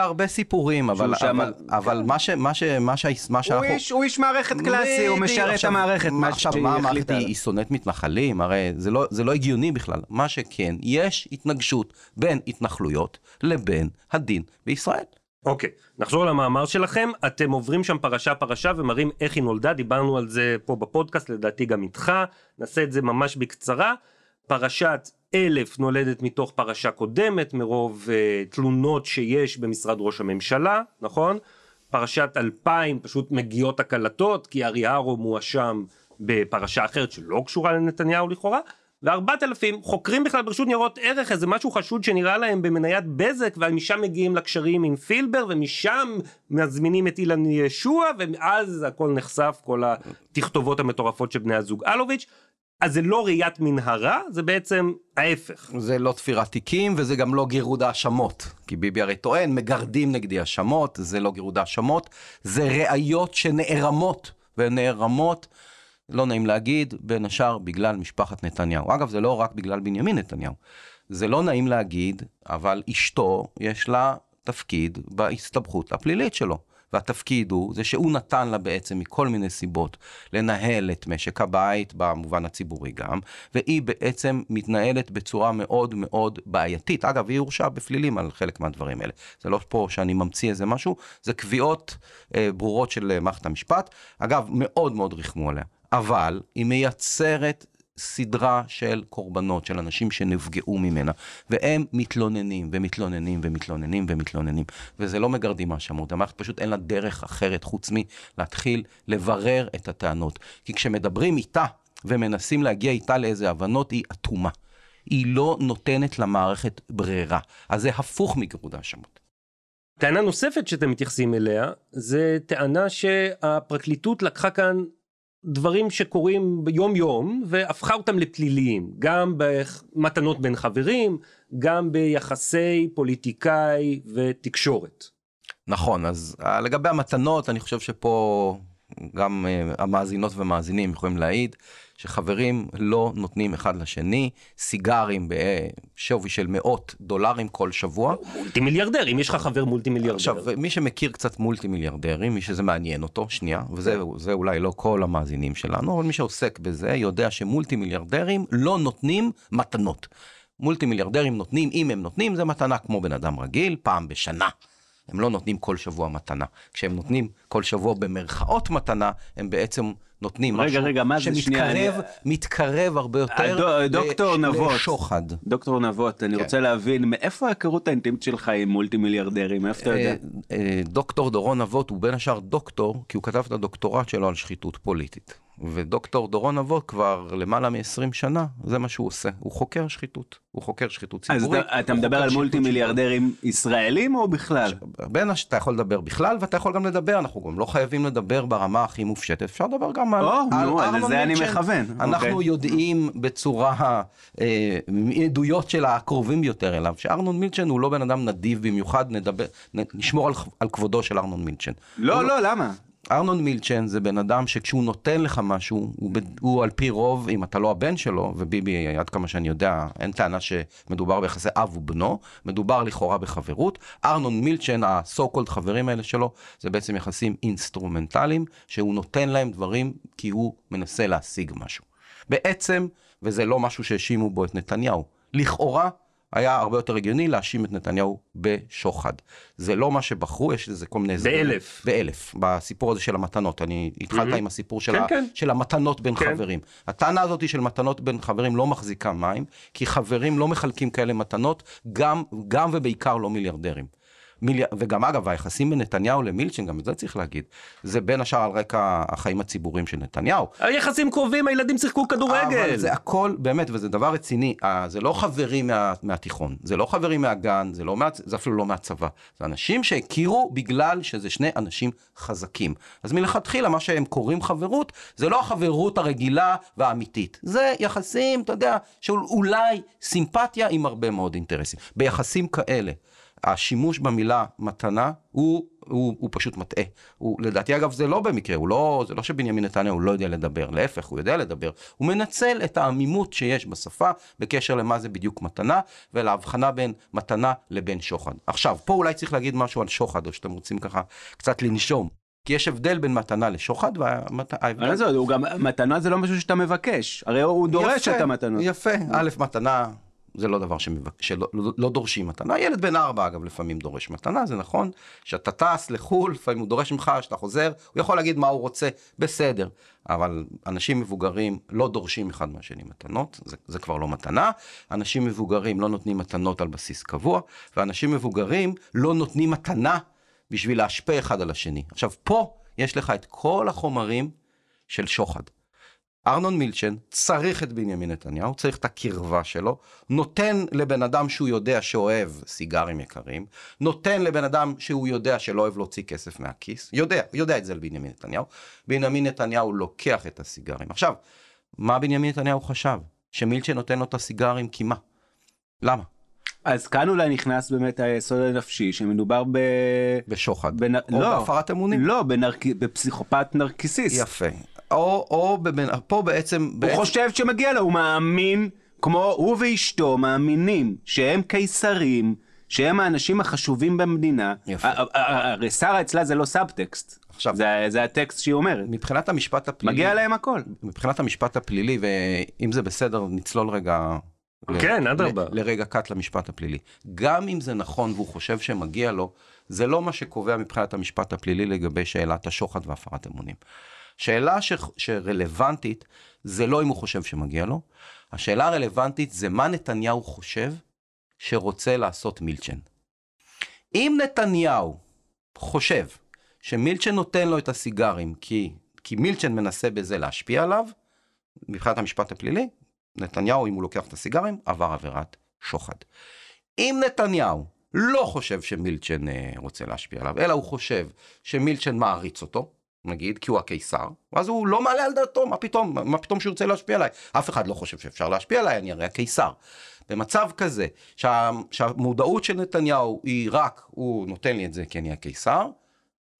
קצב. בהרבה סיפורים, אבל, שם- אבל, אבל מה, ש, מה, ש, מה, ש, מה הוא שאנחנו... איש, הוא איש מערכת קלאסי, הוא. משרת את המערכת. מה, עכשיו, מה המערכת היא. היא שונאת מתנחלים? הרי זה לא, זה לא הגיוני בכלל. מה שכן, יש התנגשות בין התנחלויות לבין הדין בישראל. אוקיי, נחזור למאמר שלכם, אתם עוברים שם פרשה פרשה ומראים איך היא נולדה, דיברנו על זה פה בפודקאסט, לדעתי גם איתך, נעשה את זה ממש בקצרה. פרשת אלף נולדת מתוך פרשה קודמת, מרוב uh, תלונות שיש במשרד ראש הממשלה, נכון? פרשת אלפיים פשוט מגיעות הקלטות, כי אריארו מואשם בפרשה אחרת שלא קשורה לנתניהו לכאורה. וארבעת אלפים חוקרים בכלל ברשות ניירות ערך איזה משהו חשוד שנראה להם במניית בזק ומשם מגיעים לקשרים עם פילבר ומשם מזמינים את אילן ישוע ואז הכל נחשף כל התכתובות המטורפות של בני הזוג אלוביץ' אז זה לא ראיית מנהרה זה בעצם ההפך. זה לא תפירת תיקים וזה גם לא גירוד האשמות. כי ביבי הרי טוען, מגרדים נגדי האשמות, זה לא גירוד האשמות, זה ראיות שנערמות, ונערמות, לא נעים להגיד, בין השאר בגלל משפחת נתניהו. אגב, זה לא רק בגלל בנימין נתניהו. זה לא נעים להגיד, אבל אשתו, יש לה תפקיד בהסתבכות הפלילית שלו. והתפקיד הוא, זה שהוא נתן לה בעצם מכל מיני סיבות לנהל את משק הבית, במובן הציבורי גם, והיא בעצם מתנהלת בצורה מאוד מאוד בעייתית. אגב, היא הורשעה בפלילים על חלק מהדברים האלה. זה לא פה שאני ממציא איזה משהו, זה קביעות אה, ברורות של אה, מערכת המשפט. אגב, מאוד מאוד ריחמו עליה. אבל היא מייצרת סדרה של קורבנות, של אנשים שנפגעו ממנה, והם מתלוננים ומתלוננים ומתלוננים ומתלוננים, וזה לא מגרדים האשמות, המערכת פשוט אין לה דרך אחרת חוץ מלהתחיל לברר את הטענות. כי כשמדברים איתה ומנסים להגיע איתה לאיזה הבנות, היא אטומה. היא לא נותנת למערכת ברירה. אז זה הפוך מגירוד האשמות. טענה נוספת שאתם מתייחסים אליה זה טענה שהפרקליטות לקחה כאן דברים שקורים ביום יום והפכה אותם לפליליים, גם במתנות בין חברים, גם ביחסי פוליטיקאי ותקשורת. נכון, אז אה, לגבי המתנות, אני חושב שפה גם uh, המאזינות והמאזינים יכולים להעיד שחברים לא נותנים אחד לשני סיגרים בשווי של מאות דולרים כל שבוע. מולטי מיליארדר, אם יש לך חבר מולטי מיליארדר. עכשיו, מי שמכיר קצת מולטי מיליארדרים, מי שזה מעניין אותו, שנייה, וזה אולי לא כל המאזינים שלנו, אבל מי שעוסק בזה יודע שמולטי מיליארדרים לא נותנים מתנות. מולטי מיליארדרים נותנים, אם הם נותנים, זה מתנה כמו בן אדם רגיל, פעם בשנה. הם לא נותנים כל שבוע מתנה. כשהם נותנים כל שבוע במרכאות מתנה, הם בעצם נותנים רגע, משהו רגע, מה זה שמתקרב, שנייה? מתקרב הרבה יותר הדו- דוקטור ל- נבות. לשוחד. דוקטור נבות, אני כן. רוצה להבין מאיפה ההיכרות האינטימית שלך עם מולטי מיליארדרים, מאיפה אתה יודע? אה, אה, דוקטור דורון אבות הוא בין השאר דוקטור, כי הוא כתב את הדוקטורט שלו על שחיתות פוליטית. ודוקטור דורון אבות כבר למעלה מ-20 שנה, זה מה שהוא עושה. הוא חוקר שחיתות. הוא חוקר שחיתות אז ציבורית. אתה- אתה מדבר על מולטי. מיליארדרים ישראלים או בכלל? בין הש... אתה יכול לדבר בכלל ואתה יכול גם לדבר, אנחנו גם לא חייבים לדבר ברמה הכי מופשטת, אפשר לדבר גם על, או, נו, אז לזה אני. מכוון, אנחנו אוקיי. יודעים בצורה, אה, מעדויות של הקרובים ביותר אליו, שארנון מילצ'ן הוא לא בן אדם נדיב במיוחד, נשמור על, על כבודו של ארנון מילצ'ן. לא, לא, למה? ארנון מילצ'ן זה בן אדם שכשהוא נותן לך משהו, הוא, ב- הוא על פי רוב, אם אתה לא הבן שלו, וביבי, עד כמה שאני יודע, אין טענה שמדובר ביחסי אב ובנו, מדובר לכאורה בחברות. ארנון מילצ'ן, ה-so called חברים האלה שלו, זה בעצם יחסים אינסטרומנטליים, שהוא נותן להם דברים כי הוא מנסה להשיג משהו. בעצם, וזה לא משהו שהאשימו בו את נתניהו, לכאורה, היה הרבה יותר הגיוני להאשים את נתניהו בשוחד. זה לא מה שבחרו, יש לזה כל מיני... באלף. באלף, בסיפור הזה של המתנות. אני התחלת עם הסיפור של, כן, ה, כן. של המתנות בין כן. חברים. הטענה הזאת של מתנות בין חברים לא מחזיקה מים, כי חברים לא מחלקים כאלה מתנות, גם, גם ובעיקר לא מיליארדרים. מיליאר... וגם אגב, היחסים בין נתניהו למילצ'ן, גם את זה צריך להגיד, זה בין השאר על רקע החיים הציבוריים של נתניהו. היחסים קרובים, הילדים שיחקו כדורגל. אבל זה הכל, באמת, וזה דבר רציני, אה, זה לא חברים מה, מהתיכון, זה לא חברים מהגן, זה, לא מה, זה אפילו לא מהצבא. זה אנשים שהכירו בגלל שזה שני אנשים חזקים. אז מלכתחילה, מה שהם קוראים חברות, זה לא החברות הרגילה והאמיתית. זה יחסים, אתה יודע, של אולי סימפתיה עם הרבה מאוד אינטרסים. ביחסים כאלה. השימוש במילה מתנה הוא, הוא, הוא פשוט מטעה. הוא, לדעתי אגב זה לא במקרה, הוא לא, זה לא שבנימין נתניהו לא יודע לדבר, להפך, הוא יודע לדבר. הוא מנצל את העמימות שיש בשפה בקשר למה זה בדיוק מתנה, ולהבחנה בין מתנה לבין שוחד. עכשיו, פה אולי צריך להגיד משהו על שוחד, או שאתם רוצים ככה קצת לנשום. כי יש הבדל בין מתנה לשוחד, וההבדל... אבל זה, הוא גם, מתנה זה לא משהו שאתה מבקש, הרי הוא דורש את המתנות. יפה, א', מתנה זה לא דבר שמבק... שלא לא, לא דורשים מתנה. ילד בן ארבע אגב לפעמים דורש מתנה, זה נכון. שאתה טס לחו"ל, לפעמים הוא דורש ממך, שאתה חוזר, הוא יכול להגיד מה הוא רוצה, בסדר. אבל אנשים מבוגרים לא דורשים אחד מהשני מתנות, זה, זה כבר לא מתנה. אנשים מבוגרים לא נותנים מתנות על בסיס קבוע, ואנשים מבוגרים לא נותנים מתנה בשביל להשפיע אחד על השני. עכשיו פה יש לך את כל החומרים של שוחד. ארנון מילצ'ן צריך את בנימין נתניהו, צריך את הקרבה שלו, נותן לבן אדם שהוא יודע שאוהב סיגרים יקרים, נותן לבן אדם שהוא יודע שלא אוהב להוציא כסף מהכיס, יודע, יודע את זה לבנימין נתניהו, בנימין נתניהו לוקח את הסיגרים. עכשיו, מה בנימין נתניהו חשב? שמילצ'ן נותן לו את הסיגרים כי מה? למה? אז כאן אולי נכנס באמת היסוד הנפשי שמדובר ב... בשוחד. בנ... או בהפרת אמונים. לא, בנרק... בפסיכופת נרקיסיסט. יפה. או, או בבן... פה בעצם... הוא בעצם... חושב שמגיע לו, הוא מאמין, כמו הוא ואשתו מאמינים שהם קיסרים, שהם האנשים החשובים במדינה. יפה. הרי שרה אצלה זה לא סאבטקסט. עכשיו- זה, זה הטקסט שהיא אומרת. מבחינת המשפט הפלילי... מגיע להם הכל. מבחינת המשפט הפלילי, ואם זה בסדר, נצלול רגע... כן, אדרבה. לרגע cut למשפט הפלילי. גם אם זה נכון והוא חושב שמגיע לו, זה לא מה שקובע מבחינת המשפט הפלילי לגבי שאלת השוחד והפרת אמונים. שאלה ש... שרלוונטית זה לא אם הוא חושב שמגיע לו, השאלה הרלוונטית זה מה נתניהו חושב שרוצה לעשות מילצ'ן. אם נתניהו חושב שמילצ'ן נותן לו את הסיגרים כי, כי מילצ'ן מנסה בזה להשפיע עליו, מבחינת המשפט הפלילי, נתניהו, אם הוא לוקח את הסיגרים, עבר עבירת שוחד. אם נתניהו לא חושב שמילצ'ן אה, רוצה להשפיע עליו, אלא הוא חושב שמילצ'ן מעריץ אותו, נגיד, כי הוא הקיסר, ואז הוא לא מעלה על דעתו, מה פתאום, מה פתאום שהוא ירצה להשפיע עליי? אף אחד לא חושב שאפשר להשפיע עליי, אני הרי הקיסר. במצב כזה, שה, שהמודעות של נתניהו היא רק, הוא נותן לי את זה כי אני הקיסר,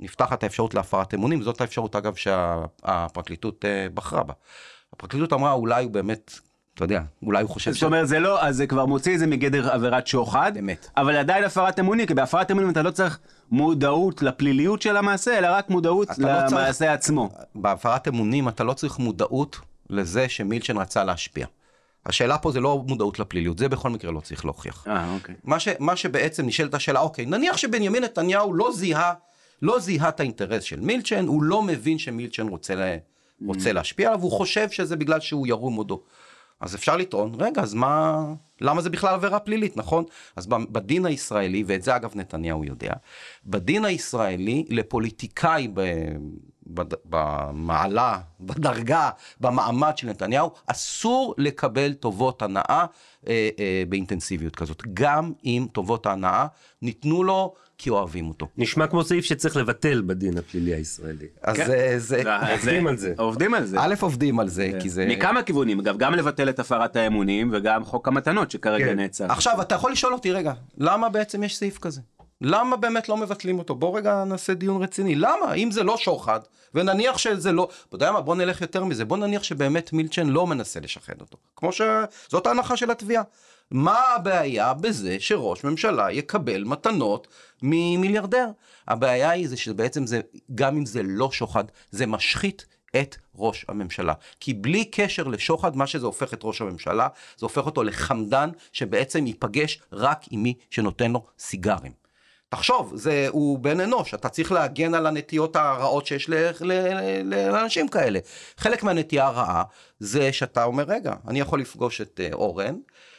נפתחת האפשרות להפרת אמונים, זאת האפשרות אגב שהפרקליטות אה, בחרה בה. הפרקליטות אמרה אולי הוא באמת, אתה יודע, אולי הוא חושב זאת אומרת זה לא, אז זה כבר מוציא את זה מגדר עבירת שוחד, אמת. אבל עדיין הפרת אמונים, כי בהפרת אמונים אתה לא צריך מודעות לפליליות של המעשה, אלא רק מודעות אתה לא צריך- למעשה עצמו. בהפרת אמונים אתה לא צריך מודעות לזה שמילצ'ן רצה להשפיע. השאלה פה זה לא מודעות לפליליות, זה בכל מקרה לא צריך להוכיח. אה, אוקיי. מה, ש, מה שבעצם נשאלת השאלה, אוקיי, נניח שבנימין נתניהו לא זיהה, לא זיהה את האינטרס של מילצ'ן, הוא לא מבין שמילצ'ן רוצה, לה, רוצה להשפיע עליו, הוא חושב שזה בגלל שהוא ירום הודו. אז אפשר לטעון, רגע, אז מה, למה זה בכלל עבירה פלילית, נכון? אז בדין הישראלי, ואת זה אגב נתניהו יודע, בדין הישראלי לפוליטיקאי ב, בד, במעלה, בדרגה, במעמד של נתניהו, אסור לקבל טובות הנאה אה, אה, באינטנסיביות כזאת. גם אם טובות ההנאה ניתנו לו כי אוהבים אותו. נשמע כמו סעיף שצריך לבטל בדין הפלילי הישראלי. אז כן. זה, עובדים על זה. עובדים על זה. א' עובדים על זה, כי זה... מכמה כיוונים, אגב, גם לבטל את הפרת האמונים וגם חוק המתנות שכרגע כן. נעצר. עכשיו, אתה יכול לשאול אותי, רגע, למה בעצם יש סעיף כזה? למה באמת לא מבטלים אותו? בוא רגע נעשה דיון רציני. למה? אם זה לא שוחד, ונניח שזה לא... אתה יודע מה? בוא נלך יותר מזה. בוא נניח שבאמת מילצ'ן לא מנסה לשחד אותו. כמו ש... זאת ההנחה של התביעה. מה הבעיה בזה שראש ממשלה יקבל מתנות ממיליארדר? הבעיה היא זה שבעצם זה, גם אם זה לא שוחד, זה משחית את ראש הממשלה. כי בלי קשר לשוחד, מה שזה הופך את ראש הממשלה, זה הופך אותו לחמדן שבעצם ייפגש רק עם מי שנותן לו סיגרים. תחשוב, זה, הוא בן אנוש, אתה צריך להגן על הנטיות הרעות שיש ל, ל, ל, לאנשים כאלה. חלק מהנטייה הרעה זה שאתה אומר, רגע, אני יכול לפגוש את אה, אורן,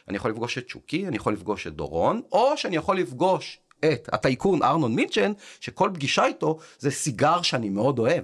אני יכול לפגוש את שוקי, אני יכול לפגוש את דורון, או שאני יכול לפגוש את הטייקון ארנון מילצ'ן, שכל פגישה איתו זה סיגר שאני מאוד אוהב.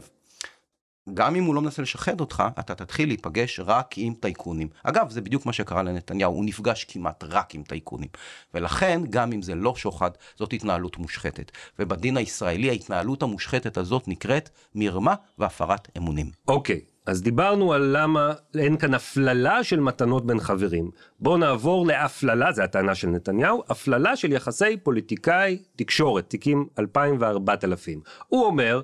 גם אם הוא לא מנסה לשחד אותך, אתה תתחיל להיפגש רק עם טייקונים. אגב, זה בדיוק מה שקרה לנתניהו, הוא נפגש כמעט רק עם טייקונים. ולכן, גם אם זה לא שוחד, זאת התנהלות מושחתת. ובדין הישראלי ההתנהלות המושחתת הזאת נקראת מרמה והפרת אמונים. אוקיי, אז דיברנו על למה אין כאן הפללה של מתנות בין חברים. בואו נעבור להפללה, זו הטענה של נתניהו, הפללה של יחסי פוליטיקאי תקשורת, תיקים 2000 ו-4000. הוא אומר,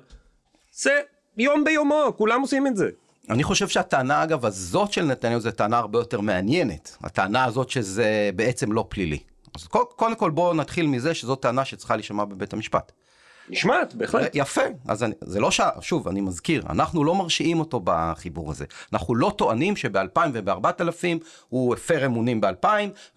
זה יום ביומו, כולם עושים את זה. אני חושב שהטענה אגב הזאת של נתניהו זו טענה הרבה יותר מעניינת. הטענה הזאת שזה בעצם לא פלילי. אז קודם כל, בואו נתחיל מזה שזאת טענה שצריכה להישמע בבית המשפט. נשמעת, בהחלט. יפה, אז אני, זה לא ש... שוב, אני מזכיר, אנחנו לא מרשיעים אותו בחיבור הזה. אנחנו לא טוענים שב-2000 וב-4000 הוא הפר אמונים ב-2000,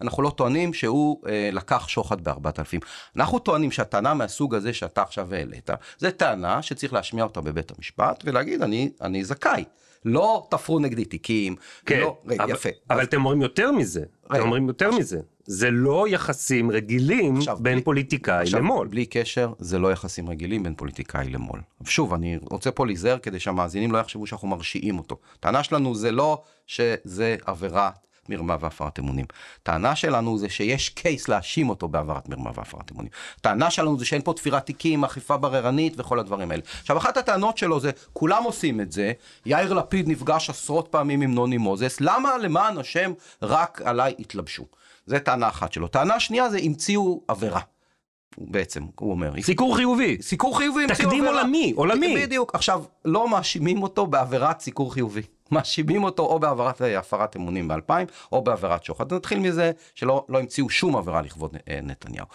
אנחנו לא טוענים שהוא אה, לקח שוחד ב-4000. אנחנו טוענים שהטענה מהסוג הזה שאתה עכשיו העלית, זה טענה שצריך להשמיע אותה בבית המשפט ולהגיד, אני, אני זכאי. לא תפרו נגדי תיקים, כן, לא, רגע, אבל, יפה. אבל אז, אתם אומרים יותר מזה, רגע, אתם אומרים יותר מזה. זה לא יחסים רגילים עכשיו, בין בלי- פוליטיקאי עכשיו, למו"ל. בלי קשר, זה לא יחסים רגילים בין פוליטיקאי למו"ל. שוב, אני רוצה פה להיזהר כדי שהמאזינים לא יחשבו שאנחנו מרשיעים אותו. טענה שלנו זה לא שזה עבירת מרמה והפרת אמונים. טענה שלנו זה שיש קייס להאשים אותו בעבירת מרמה והפרת אמונים. טענה שלנו זה שאין פה תפירת תיקים, אכיפה בררנית וכל הדברים האלה. עכשיו, אחת הטענות שלו זה, כולם עושים את זה, יאיר לפיד נפגש עשרות פעמים עם נוני מוזס, למה למען השם רק עליי התלבשו? זה טענה אחת שלו. טענה שנייה זה המציאו עבירה. בעצם, הוא אומר. סיקור חיובי. סיקור חיובי, תקדים עבירה. עולמי, עולמי. בדיוק. עכשיו, לא מאשימים אותו בעבירת סיקור חיובי. מאשימים אותו או בעבירת אה, הפרת אמונים ב-2000 או בעבירת שוחד. נתחיל מזה שלא לא המציאו שום עבירה לכבוד אה, נתניהו.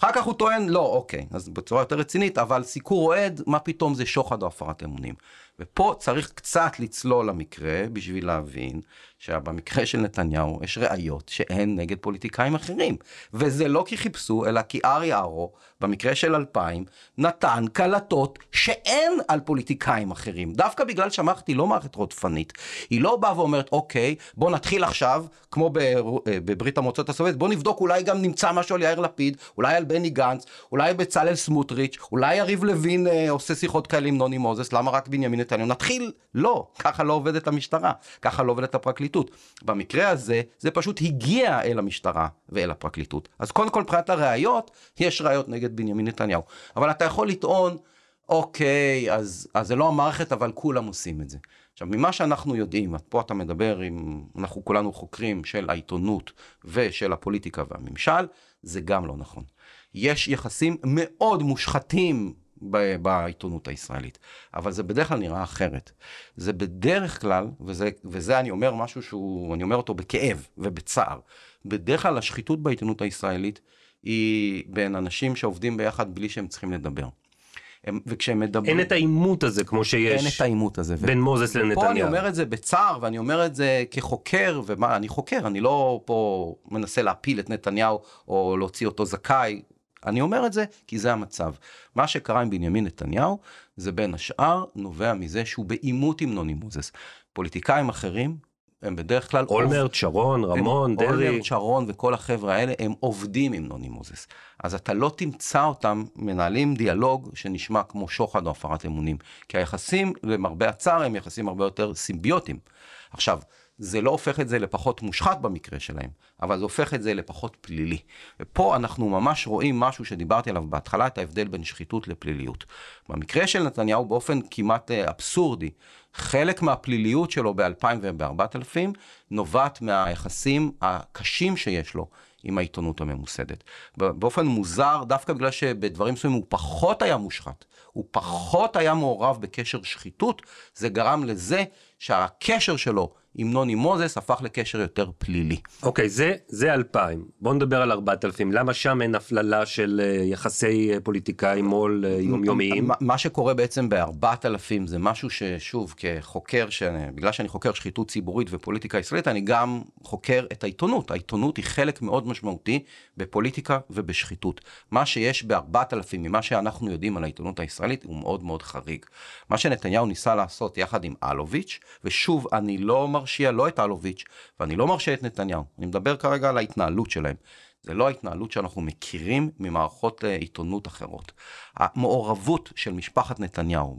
אחר כך הוא טוען, לא, אוקיי, אז בצורה יותר רצינית, אבל סיקור אוהד, מה פתאום זה שוחד או הפרת אמונים. ופה צריך קצת לצלול למקרה בשביל להבין שבמקרה של נתניהו יש ראיות שאין נגד פוליטיקאים אחרים. וזה לא כי חיפשו, אלא כי ארי ארו, במקרה של 2000, נתן קלטות שאין על פוליטיקאים אחרים. דווקא בגלל שהמערכת היא לא מערכת רודפנית. היא לא באה ואומרת, אוקיי, בוא נתחיל עכשיו, כמו ב- אה, בברית המועצות הסובייטית, בוא נבדוק, אולי גם נמצא משהו על יאיר לפיד, אולי על בני גנץ, אולי בצלאל סמוטריץ', אולי יריב לוין אה, עושה שיחות כאלה עם נוני מוזס, למה רק בנימין נתניהו? נתחיל, לא, ככה לא עובדת המשטרה, ככה לא עובדת הפרקליטות. במקרה הזה, זה פשוט הגיע אל המשטרה ואל הפרקליטות. אז קודם כל, מבחינת הראיות, יש ראיות נגד בנימין נתניהו. אבל אתה יכול לטעון, אוקיי, אז, אז זה לא המערכת, אבל כולם עושים את זה. עכשיו, ממה שאנחנו יודעים, פה אתה מדבר עם, אנחנו כולנו חוקרים של העיתונות ושל הפוליטיקה והממשל, זה גם לא נכון. יש יחסים מאוד מושחתים בעיתונות הישראלית, אבל זה בדרך כלל נראה אחרת. זה בדרך כלל, וזה, וזה אני אומר משהו שהוא, אני אומר אותו בכאב ובצער, בדרך כלל השחיתות בעיתונות הישראלית היא בין אנשים שעובדים ביחד בלי שהם צריכים לדבר. הם, וכשהם מדברים... אין את העימות הזה כמו שיש אין את העימות הזה. בין מוזס לנתניהו. פה אני אומר את זה בצער, ואני אומר את זה כחוקר, ומה, אני חוקר, אני לא פה מנסה להפיל את נתניהו או להוציא אותו זכאי. אני אומר את זה כי זה המצב. מה שקרה עם בנימין נתניהו, זה בין השאר נובע מזה שהוא בעימות עם נוני מוזס. פוליטיקאים אחרים הם בדרך כלל... אולמרט, שרון, רמון, דרעי. אולמרט, שרון וכל החבר'ה האלה הם עובדים עם נוני מוזס. אז אתה לא תמצא אותם מנהלים דיאלוג שנשמע כמו שוחד או הפרת אמונים. כי היחסים, למרבה הצער, הם יחסים הרבה יותר סימביוטיים. עכשיו, זה לא הופך את זה לפחות מושחת במקרה שלהם, אבל זה הופך את זה לפחות פלילי. ופה אנחנו ממש רואים משהו שדיברתי עליו בהתחלה, את ההבדל בין שחיתות לפליליות. במקרה של נתניהו, באופן כמעט אה, אבסורדי, חלק מהפליליות שלו ב-2000 וב-4000 נובעת מהיחסים הקשים שיש לו עם העיתונות הממוסדת. באופן מוזר, דווקא בגלל שבדברים מסוימים הוא פחות היה מושחת, הוא פחות היה מעורב בקשר שחיתות, זה גרם לזה שהקשר שלו עם נוני מוזס הפך לקשר יותר פלילי. אוקיי, okay, זה, זה 2,000. בואו נדבר על 4,000. למה שם אין הפללה של uh, יחסי uh, פוליטיקאי מו"ל uh, יומיומיים? מה שקורה בעצם ב-4,000 זה משהו ששוב, כחוקר, ש... בגלל שאני חוקר שחיתות ציבורית ופוליטיקה ישראלית, אני גם חוקר את העיתונות. העיתונות היא חלק מאוד משמעותי בפוליטיקה ובשחיתות. מה שיש ב-4,000 ממה שאנחנו יודעים על העיתונות הישראלית הוא מאוד מאוד חריג. מה שנתניהו ניסה לעשות יחד עם אלוביץ', ושוב, אני לא מרשיע לא את אלוביץ', ואני לא מרשיע את נתניהו, אני מדבר כרגע על ההתנהלות שלהם. זה לא ההתנהלות שאנחנו מכירים ממערכות אה, עיתונות אחרות. המעורבות של משפחת נתניהו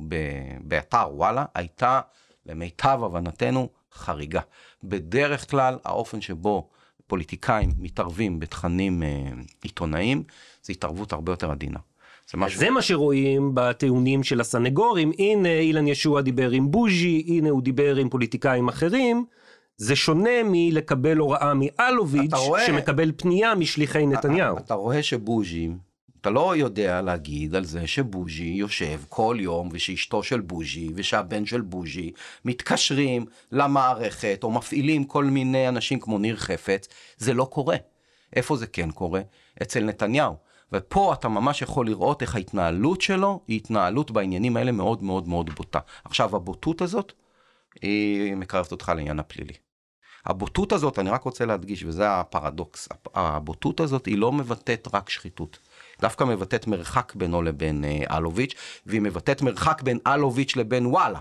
באתר וואלה הייתה, למיטב הבנתנו, חריגה. בדרך כלל, האופן שבו פוליטיקאים מתערבים בתכנים אה, עיתונאיים, זה התערבות הרבה יותר עדינה. זה, משהו... זה מה שרואים בטיעונים של הסנגורים, הנה אילן ישוע דיבר עם בוז'י, הנה הוא דיבר עם פוליטיקאים אחרים. זה שונה מלקבל הוראה מאלוביץ' רואה... שמקבל פנייה משליחי נתניהו. אתה רואה שבוז'י, אתה לא יודע להגיד על זה שבוז'י יושב כל יום ושאשתו של בוז'י ושהבן של בוז'י מתקשרים למערכת או מפעילים כל מיני אנשים כמו ניר חפץ, זה לא קורה. איפה זה כן קורה? אצל נתניהו. ופה אתה ממש יכול לראות איך ההתנהלות שלו היא התנהלות בעניינים האלה מאוד מאוד מאוד בוטה. עכשיו, הבוטות הזאת, היא מקרבת אותך לעניין הפלילי. הבוטות הזאת, אני רק רוצה להדגיש, וזה הפרדוקס, הבוטות הזאת היא לא מבטאת רק שחיתות. דווקא מבטאת מרחק בינו לבין אה, אלוביץ', והיא מבטאת מרחק בין אלוביץ' לבין וואלה.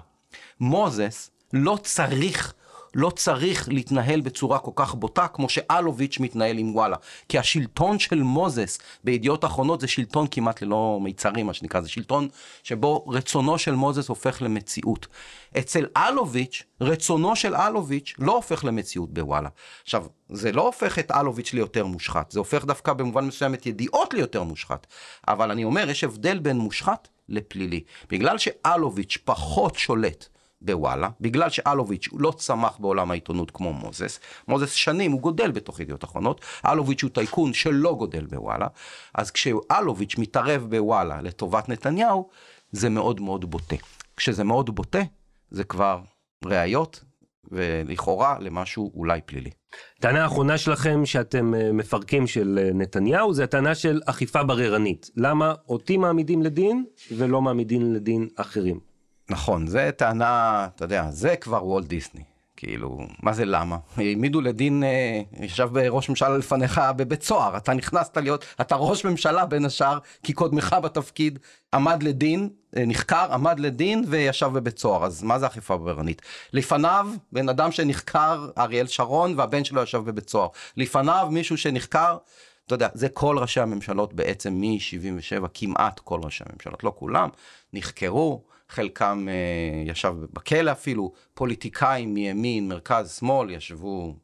מוזס לא צריך לא צריך להתנהל בצורה כל כך בוטה כמו שאלוביץ' מתנהל עם וואלה. כי השלטון של מוזס בידיעות אחרונות זה שלטון כמעט ללא מיצרים, מה שנקרא, זה שלטון שבו רצונו של מוזס הופך למציאות. אצל אלוביץ', רצונו של אלוביץ' לא הופך למציאות בוואלה. עכשיו, זה לא הופך את אלוביץ' ליותר מושחת, זה הופך דווקא במובן מסוים את ידיעות ליותר מושחת. אבל אני אומר, יש הבדל בין מושחת לפלילי. בגלל שאלוביץ' פחות שולט בוואלה, בגלל שאלוביץ' לא צמח בעולם העיתונות כמו מוזס, מוזס שנים הוא גודל בתוך ידיעות אחרונות, אלוביץ' הוא טייקון שלא גודל בוואלה, אז כשאלוביץ' מתערב בוואלה לטובת נתניהו, זה מאוד מאוד בוטה. כשזה מאוד בוטה, זה כבר ראיות ולכאורה למשהו אולי פלילי. טענה האחרונה שלכם שאתם אה, מפרקים של אה, נתניהו זה הטענה של אכיפה בררנית. למה אותי מעמידים לדין ולא מעמידים לדין אחרים? נכון, זה טענה, אתה יודע, זה כבר וולט דיסני. כאילו, מה זה למה? העמידו לדין, אה, ישב ראש ממשלה לפניך בבית סוהר, אתה נכנסת להיות, אתה ראש ממשלה בין השאר, כי קודמך בתפקיד עמד לדין, אה, נחקר, עמד לדין וישב בבית סוהר, אז מה זה אכיפה בררנית? לפניו, בן אדם שנחקר, אריאל שרון, והבן שלו ישב בבית סוהר. לפניו, מישהו שנחקר, אתה יודע, זה כל ראשי הממשלות בעצם מ-77, כמעט כל ראשי הממשלות, לא כולם, נחקרו. חלקם אה, ישב בכלא אפילו, פוליטיקאים מימין, מרכז, שמאל, ישבו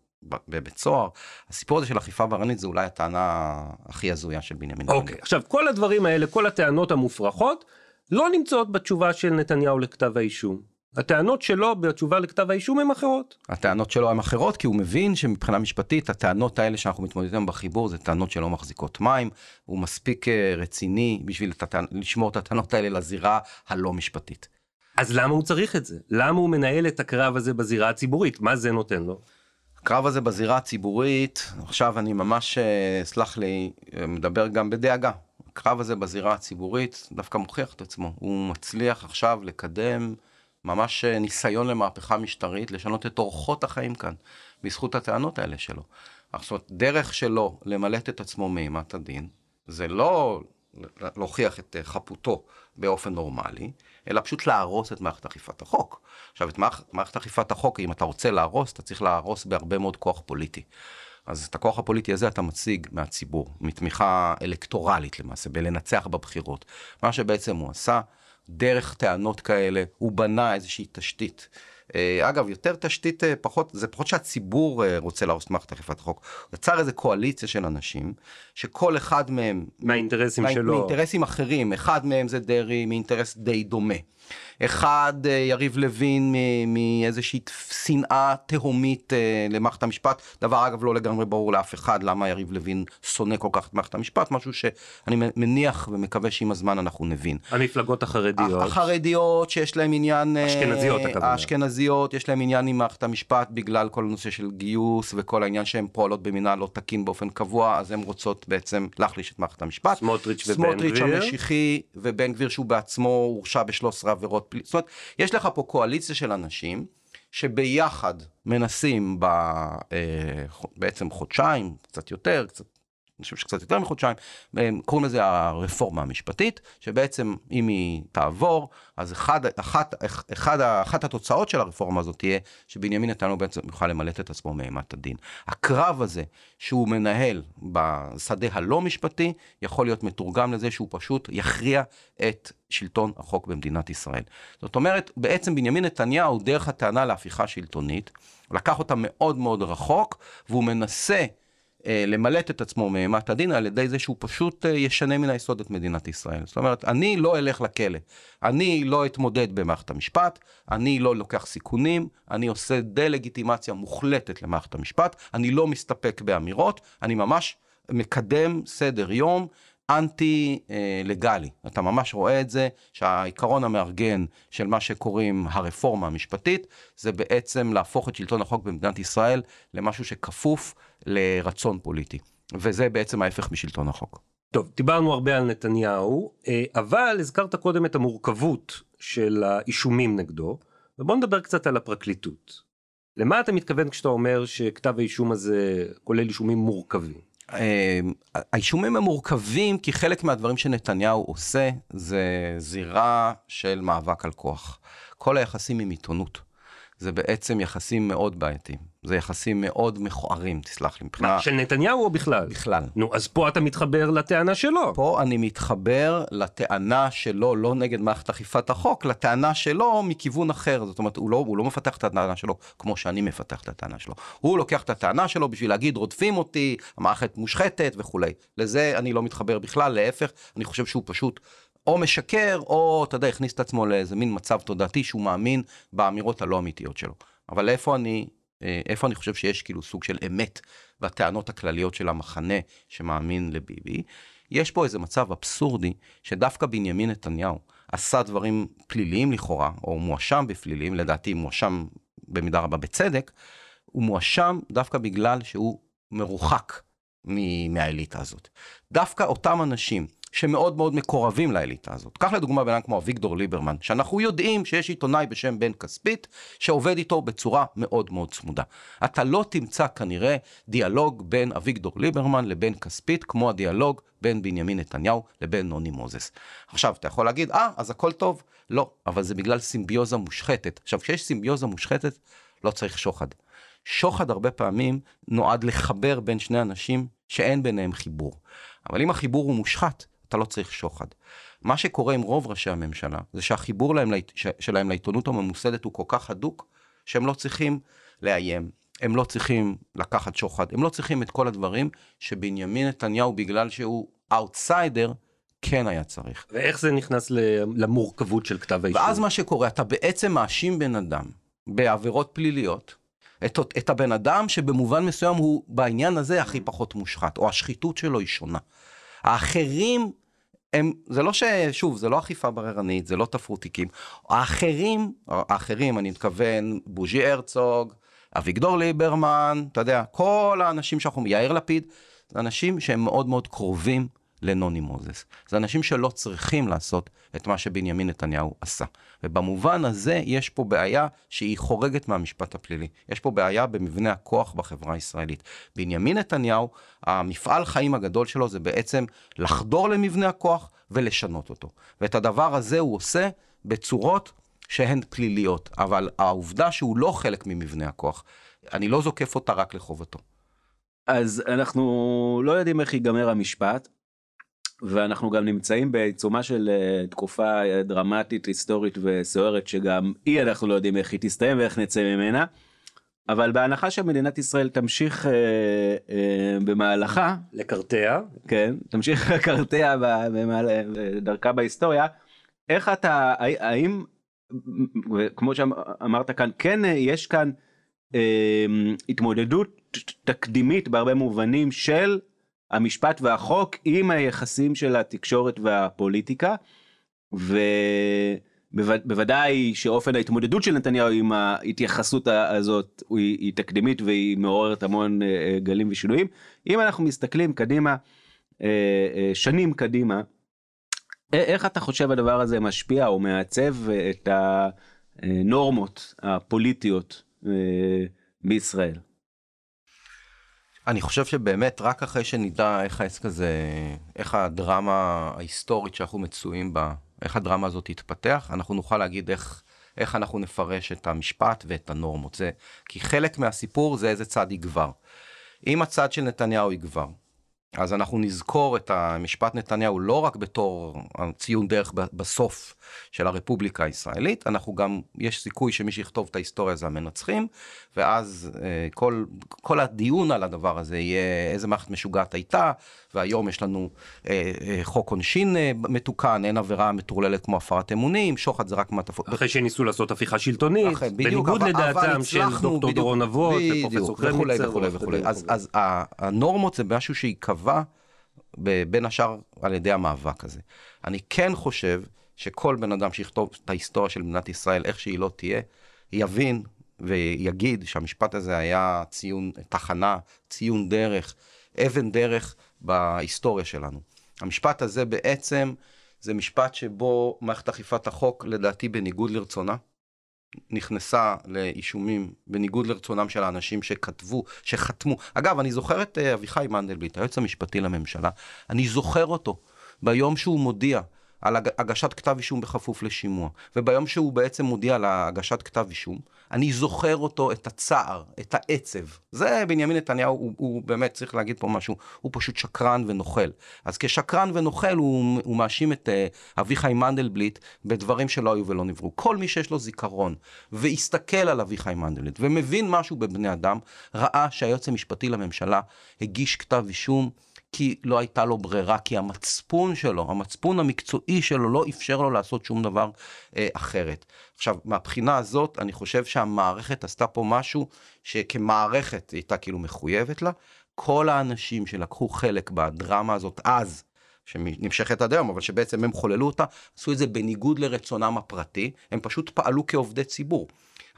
בבית סוהר. הסיפור הזה של אכיפה בררנית זה אולי הטענה הכי הזויה של בנימין נתניהו. אוקיי, עכשיו כל הדברים האלה, כל הטענות המופרכות, לא נמצאות בתשובה של נתניהו לכתב האישום. הטענות שלו בתשובה לכתב האישום הן אחרות. הטענות שלו הן אחרות כי הוא מבין שמבחינה משפטית הטענות האלה שאנחנו מתמודדים בחיבור זה טענות שלא מחזיקות מים. הוא מספיק אה, רציני בשביל הטענ... לשמור את הטענות האלה לזירה הלא משפטית. אז למה הוא צריך את זה? למה הוא מנהל את הקרב הזה בזירה הציבורית? מה זה נותן לו? הקרב הזה בזירה הציבורית, עכשיו אני ממש, אה, סלח לי, אה, מדבר גם בדאגה. הקרב הזה בזירה הציבורית דווקא מוכיח את עצמו. הוא מצליח עכשיו לקדם ממש אה, ניסיון למהפכה משטרית, לשנות את אורחות החיים כאן, בזכות הטענות האלה שלו. עכשיו, דרך שלו למלט את עצמו מאימת הדין, זה לא להוכיח את חפותו באופן נורמלי, אלא פשוט להרוס את מערכת אכיפת החוק. עכשיו, את מערכת אכיפת החוק, אם אתה רוצה להרוס, אתה צריך להרוס בהרבה מאוד כוח פוליטי. אז את הכוח הפוליטי הזה אתה מציג מהציבור, מתמיכה אלקטורלית למעשה, בלנצח בבחירות. מה שבעצם הוא עשה, דרך טענות כאלה, הוא בנה איזושהי תשתית. אה, אגב, יותר תשתית, אה, פחות, זה פחות שהציבור אה, רוצה להרוס את מערכת אכיפת החוק. הוא יצר איזה קואליציה של אנשים, שכל אחד מהם... מהאינטרסים מה, שלו. מאינטרסים אחרים, אחד מהם זה דרעי, מאינטרס די דומה. אחד, אה, יריב לוין מאיזושהי שנאה תהומית אה, למערכת המשפט, דבר אגב לא לגמרי ברור לאף אחד למה יריב לוין שונא כל כך את מערכת המשפט, משהו שאני מניח ומקווה שעם הזמן אנחנו נבין. המפלגות החרדיות. החרדיות שיש להם עניין... אה, אשכנזיות הכוונה. האשכנזיות, יש להם עניין עם מערכת המשפט בגלל כל הנושא של גיוס וכל העניין שהן פועלות במינהל לא תקין באופן קבוע, אז הן רוצות בעצם להחליש את מערכת המשפט. סמוטריץ' ובן גביר. סמוטריץ' המשיחי ובן גביר שהוא בעצמו הורשע ב-13 עבירות פליליות. זאת אומרת, יש לך פה קואליציה של אנשים שביחד מנסים ב, אה, בעצם חודשיים, קצת יותר, קצת אני חושב שקצת יותר מחודשיים, קוראים לזה הרפורמה המשפטית, שבעצם אם היא תעבור, אז אחד, אחת, אחד, אחת התוצאות של הרפורמה הזאת תהיה שבנימין נתניהו בעצם יוכל למלט את עצמו מאימת הדין. הקרב הזה שהוא מנהל בשדה הלא משפטי, יכול להיות מתורגם לזה שהוא פשוט יכריע את שלטון החוק במדינת ישראל. זאת אומרת, בעצם בנימין נתניהו, דרך הטענה להפיכה שלטונית, לקח אותה מאוד מאוד רחוק, והוא מנסה למלט את עצמו מאימת הדין על ידי זה שהוא פשוט אה, ישנה מן היסוד את מדינת ישראל. זאת אומרת, אני לא אלך לכלא, אני לא אתמודד במערכת המשפט, אני לא לוקח סיכונים, אני עושה דה-לגיטימציה מוחלטת למערכת המשפט, אני לא מסתפק באמירות, אני ממש מקדם סדר יום אנטי אה, לגלי. אתה ממש רואה את זה שהעיקרון המארגן של מה שקוראים הרפורמה המשפטית, זה בעצם להפוך את שלטון החוק במדינת ישראל למשהו שכפוף לרצון פוליטי. וזה בעצם ההפך משלטון החוק. טוב, דיברנו הרבה על נתניהו, אה, אבל הזכרת קודם את המורכבות של האישומים נגדו, ובוא נדבר קצת על הפרקליטות. למה אתה מתכוון כשאתה אומר שכתב האישום הזה כולל אישומים מורכבים? אמ, האישומים הם מורכבים כי חלק מהדברים שנתניהו עושה זה זירה של מאבק על כוח. כל היחסים עם עיתונות. זה בעצם יחסים מאוד בעייתיים. זה יחסים מאוד מכוערים, תסלח לי, מבחינה... מה, של נתניהו או בכלל? בכלל. נו, אז פה אתה מתחבר לטענה שלו. פה אני מתחבר לטענה שלו, לא נגד מערכת אכיפת החוק, לטענה שלו מכיוון אחר. זאת אומרת, הוא לא, הוא לא מפתח את הטענה שלו כמו שאני מפתח את הטענה שלו. הוא לוקח את הטענה שלו בשביל להגיד, רודפים אותי, המערכת מושחתת וכולי. לזה אני לא מתחבר בכלל, להפך, אני חושב שהוא פשוט או משקר, או, אתה יודע, הכניס את עצמו לאיזה מין מצב תודעתי שהוא מאמין באמירות הלא אמיתיות שלו. אבל איפה אני איפה אני חושב שיש כאילו סוג של אמת בטענות הכלליות של המחנה שמאמין לביבי. יש פה איזה מצב אבסורדי שדווקא בנימין נתניהו עשה דברים פליליים לכאורה, או מואשם בפליליים, לדעתי מואשם במידה רבה בצדק, הוא מואשם דווקא בגלל שהוא מרוחק מהאליטה הזאת. דווקא אותם אנשים שמאוד מאוד מקורבים לאליטה הזאת. קח לדוגמה בן אדם כמו אביגדור ליברמן, שאנחנו יודעים שיש עיתונאי בשם בן כספית, שעובד איתו בצורה מאוד מאוד צמודה. אתה לא תמצא כנראה דיאלוג בין אביגדור ליברמן לבין כספית, כמו הדיאלוג בין בנימין נתניהו לבין נוני מוזס. עכשיו, אתה יכול להגיד, אה, אז הכל טוב. לא, אבל זה בגלל סימביוזה מושחתת. עכשיו, כשיש סימביוזה מושחתת, לא צריך שוחד. שוחד הרבה פעמים נועד לחבר בין שני אנשים שאין ביניהם חיבור. אבל אם החיבור הוא מושחת, אתה לא צריך שוחד. מה שקורה עם רוב ראשי הממשלה, זה שהחיבור להם, שלהם לעיתונות הממוסדת הוא כל כך הדוק, שהם לא צריכים לאיים, הם לא צריכים לקחת שוחד, הם לא צריכים את כל הדברים שבנימין נתניהו, בגלל שהוא אאוטסיידר, כן היה צריך. ואיך זה נכנס למורכבות של כתב האישום? ואז מה שקורה, אתה בעצם מאשים בן אדם בעבירות פליליות, את, את הבן אדם שבמובן מסוים הוא בעניין הזה הכי פחות מושחת, או השחיתות שלו היא שונה. האחרים הם, זה לא ש... שוב, זה לא אכיפה בררנית, זה לא תפרו תיקים. האחרים, האחרים, אני מתכוון, בוז'י הרצוג, אביגדור ליברמן, אתה יודע, כל האנשים שאנחנו, יאיר לפיד, זה אנשים שהם מאוד מאוד קרובים לנוני מוזס. זה אנשים שלא צריכים לעשות את מה שבנימין נתניהו עשה. ובמובן הזה יש פה בעיה שהיא חורגת מהמשפט הפלילי. יש פה בעיה במבנה הכוח בחברה הישראלית. בנימין נתניהו, המפעל חיים הגדול שלו זה בעצם לחדור למבנה הכוח ולשנות אותו. ואת הדבר הזה הוא עושה בצורות שהן פליליות, אבל העובדה שהוא לא חלק ממבנה הכוח, אני לא זוקף אותה רק לחובתו. אז אנחנו לא יודעים איך ייגמר המשפט, ואנחנו גם נמצאים בעיצומה של uh, תקופה uh, דרמטית, היסטורית וסוערת, שגם היא אנחנו לא יודעים איך היא תסתיים ואיך נצא ממנה. אבל בהנחה שמדינת ישראל תמשיך uh, uh, במהלכה, לקרטע, כן, תמשיך לקרטע בדרכה בהיסטוריה, איך אתה, האם, כמו שאמרת כאן, כן יש כאן uh, התמודדות תקדימית בהרבה מובנים של המשפט והחוק עם היחסים של התקשורת והפוליטיקה ובוודאי שאופן ההתמודדות של נתניהו עם ההתייחסות הזאת היא, היא תקדימית והיא מעוררת המון אה, אה, גלים ושינויים. אם אנחנו מסתכלים קדימה אה, שנים קדימה איך אתה חושב הדבר הזה משפיע או מעצב את הנורמות הפוליטיות בישראל? אני חושב שבאמת רק אחרי שנדע איך העסק הזה, איך הדרמה ההיסטורית שאנחנו מצויים בה, איך הדרמה הזאת תתפתח, אנחנו נוכל להגיד איך, איך אנחנו נפרש את המשפט ואת הנורמות. זה, כי חלק מהסיפור זה איזה צד יגבר. אם הצד של נתניהו יגבר, אז אנחנו נזכור את המשפט נתניהו לא רק בתור ציון דרך בסוף של הרפובליקה הישראלית, אנחנו גם, יש סיכוי שמי שיכתוב את ההיסטוריה זה המנצחים, ואז אה, כל, כל הדיון על הדבר הזה יהיה איזה מערכת משוגעת הייתה, והיום יש לנו אה, אה, חוק עונשין אה, מתוקן, אין עבירה מטורללת כמו הפרת אמונים, שוחד זה רק מעטפות. אחרי שניסו לעשות הפיכה שלטונית, אחרי, בדיוק, בניגוד אבל, לדעתם אבל של דוקטור דורון אבות, ופרופסור קרמיצר. וכולי וכולי. אז, אז הנורמות זה משהו שייקבע בין השאר על ידי המאבק הזה. אני כן חושב שכל בן אדם שיכתוב את ההיסטוריה של מדינת ישראל, איך שהיא לא תהיה, יבין ויגיד שהמשפט הזה היה ציון, תחנה, ציון דרך, אבן דרך בהיסטוריה שלנו. המשפט הזה בעצם זה משפט שבו מערכת אכיפת החוק, לדעתי בניגוד לרצונה, נכנסה לאישומים בניגוד לרצונם של האנשים שכתבו, שחתמו. אגב, אני זוכר את אה, אביחי מנדלבליט, היועץ המשפטי לממשלה, אני זוכר אותו ביום שהוא מודיע על הגשת כתב אישום בכפוף לשימוע, וביום שהוא בעצם מודיע על הגשת כתב אישום, אני זוכר אותו, את הצער, את העצב. זה בנימין נתניהו, הוא, הוא באמת, צריך להגיד פה משהו, הוא פשוט שקרן ונוכל. אז כשקרן ונוכל הוא, הוא מאשים את uh, אביחי מנדלבליט בדברים שלא היו ולא נבראו. כל מי שיש לו זיכרון והסתכל על אביחי מנדלבליט ומבין משהו בבני אדם, ראה שהיועץ המשפטי לממשלה הגיש כתב אישום. כי לא הייתה לו ברירה, כי המצפון שלו, המצפון המקצועי שלו לא אפשר לו לעשות שום דבר אה, אחרת. עכשיו, מהבחינה הזאת, אני חושב שהמערכת עשתה פה משהו שכמערכת הייתה כאילו מחויבת לה. כל האנשים שלקחו חלק בדרמה הזאת אז, שנמשכת עד היום, אבל שבעצם הם חוללו אותה, עשו את זה בניגוד לרצונם הפרטי, הם פשוט פעלו כעובדי ציבור.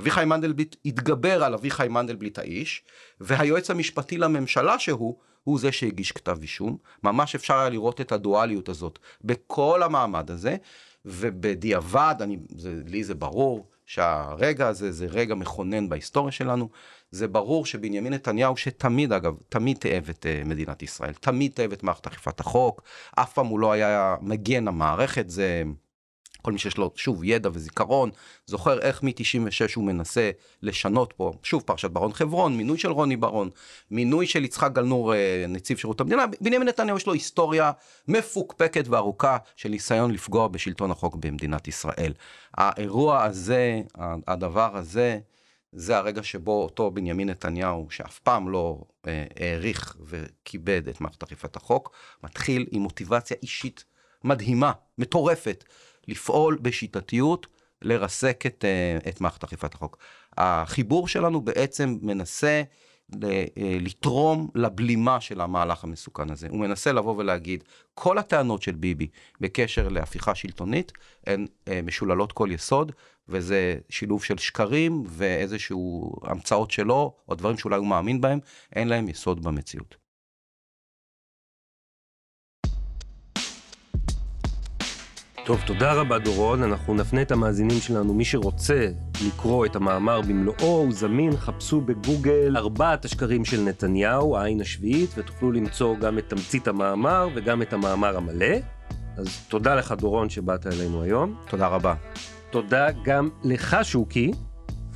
אביחי מנדלבליט התגבר על אביחי מנדלבליט האיש, והיועץ המשפטי לממשלה שהוא, הוא זה שהגיש כתב אישום. ממש אפשר היה לראות את הדואליות הזאת בכל המעמד הזה, ובדיעבד, אני, זה, לי זה ברור שהרגע הזה זה רגע מכונן בהיסטוריה שלנו. זה ברור שבנימין נתניהו, שתמיד אגב, תמיד תאב את uh, מדינת ישראל, תמיד תאב את מערכת אכיפת החוק, אף פעם הוא לא היה מגן המערכת, זה... כל מי שיש לו שוב ידע וזיכרון זוכר איך מ-96 הוא מנסה לשנות פה שוב פרשת ברון חברון מינוי של רוני ברון מינוי של יצחק גלנור אה, נציב שירות המדינה בנימין נתניהו יש לו היסטוריה מפוקפקת וארוכה של ניסיון לפגוע בשלטון החוק במדינת ישראל. האירוע הזה הדבר הזה זה הרגע שבו אותו בנימין נתניהו שאף פעם לא אה, העריך וכיבד את מערכת אכיפת החוק מתחיל עם מוטיבציה אישית מדהימה, מטורפת, לפעול בשיטתיות, לרסק את, אה, את מערכת אכיפת החוק. החיבור שלנו בעצם מנסה אה, לתרום לבלימה של המהלך המסוכן הזה. הוא מנסה לבוא ולהגיד, כל הטענות של ביבי בקשר להפיכה שלטונית הן אה, משוללות כל יסוד, וזה שילוב של שקרים ואיזשהו המצאות שלו, או דברים שאולי הוא מאמין בהם, אין להם יסוד במציאות. טוב, תודה רבה דורון, אנחנו נפנה את המאזינים שלנו, מי שרוצה לקרוא את המאמר במלואו, הוא זמין, חפשו בגוגל ארבעת השקרים של נתניהו, העין השביעית, ותוכלו למצוא גם את תמצית המאמר וגם את המאמר המלא. אז תודה לך דורון שבאת אלינו היום. תודה רבה. תודה גם לך שוקי.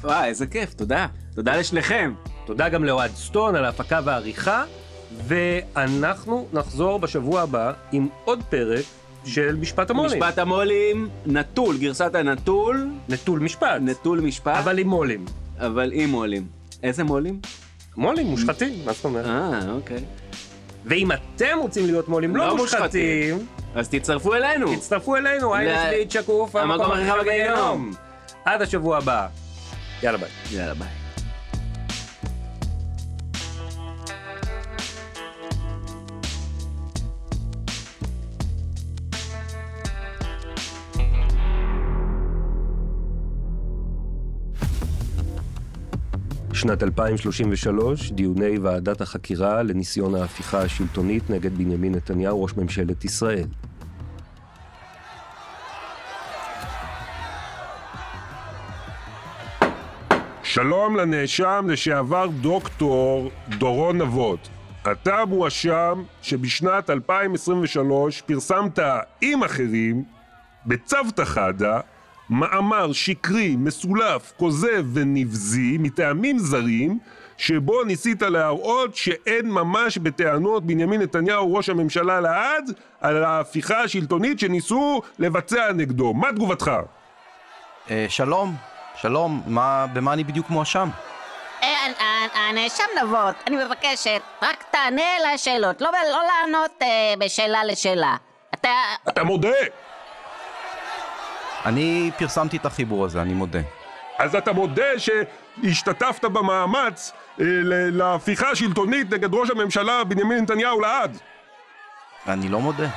וואי, איזה כיף, תודה. תודה לשניכם. תודה גם לאוהד סטון על ההפקה והעריכה, ואנחנו נחזור בשבוע הבא עם עוד פרק של משפט המו"לים. משפט המו"לים, נטול, גרסת הנטול, נטול משפט, נטול משפט, אבל עם מו"לים. אבל עם מו"לים. איזה מו"לים? מו"לים מושחתים, מה זאת אומרת? אה, אוקיי. ואם אתם רוצים להיות מו"לים לא לא מושחתים, אז תצטרפו אלינו. תצטרפו אלינו, ל- השביעית שקוף, המקום הכי חם. עד השבוע הבא. יאללה ביי. יאללה, ביי. שנת 2033, דיוני ועדת החקירה לניסיון ההפיכה השלטונית נגד בנימין נתניהו, ראש ממשלת ישראל. שלום לנאשם לשעבר דוקטור דורון נבות. אתה מואשם שבשנת 2023 פרסמת עם אחרים, בצוותא חדא, מאמר שקרי, מסולף, כוזב ונבזי מטעמים זרים, שבו ניסית להראות שאין ממש בטענות בנימין נתניהו ראש הממשלה לעד על ההפיכה השלטונית שניסו לבצע נגדו. מה תגובתך? אה, שלום, שלום, מה, במה אני בדיוק מואשם? אה, אה, הנאשם נבות, אני מבקשת, רק תענה על השאלות, לא, לא לענות אה, בשאלה לשאלה. אתה... אתה מודה! אני פרסמתי את החיבור הזה, אני מודה. אז אתה מודה שהשתתפת במאמץ אה, להפיכה השלטונית נגד ראש הממשלה בנימין נתניהו לעד. אני לא מודה.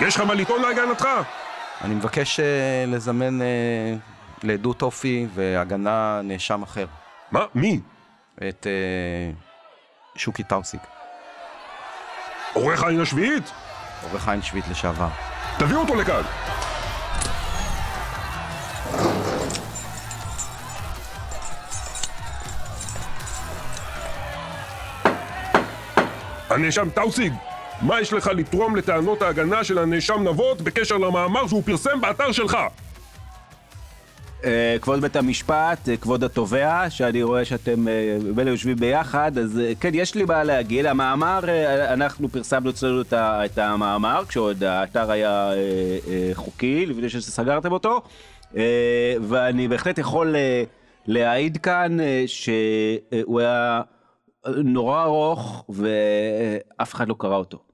יש לך מה לטעון להגנתך? אני מבקש אה, לזמן אה, לעדות אופי והגנה נאשם אחר, מה? מי? את אה, שוקי טאוסיק, עורך העין השביעית? עורך עין שביעית לשעבר. תביאו אותו לכאן. הנאשם טאוסיג, מה יש לך לתרום לטענות ההגנה של הנאשם נבות בקשר למאמר שהוא פרסם באתר שלך? אה, כבוד בית המשפט, אה, כבוד התובע, שאני רואה שאתם אה, בין יושבים ביחד, אז אה, כן, יש לי מה להגיד. המאמר, אה, אנחנו פרסמנו אצלנו את המאמר, כשעוד האתר היה אה, אה, חוקי, לפני שסגרתם אותו, אה, ואני בהחלט יכול אה, להעיד כאן אה, שהוא היה נורא ארוך ואף אחד לא קרא אותו.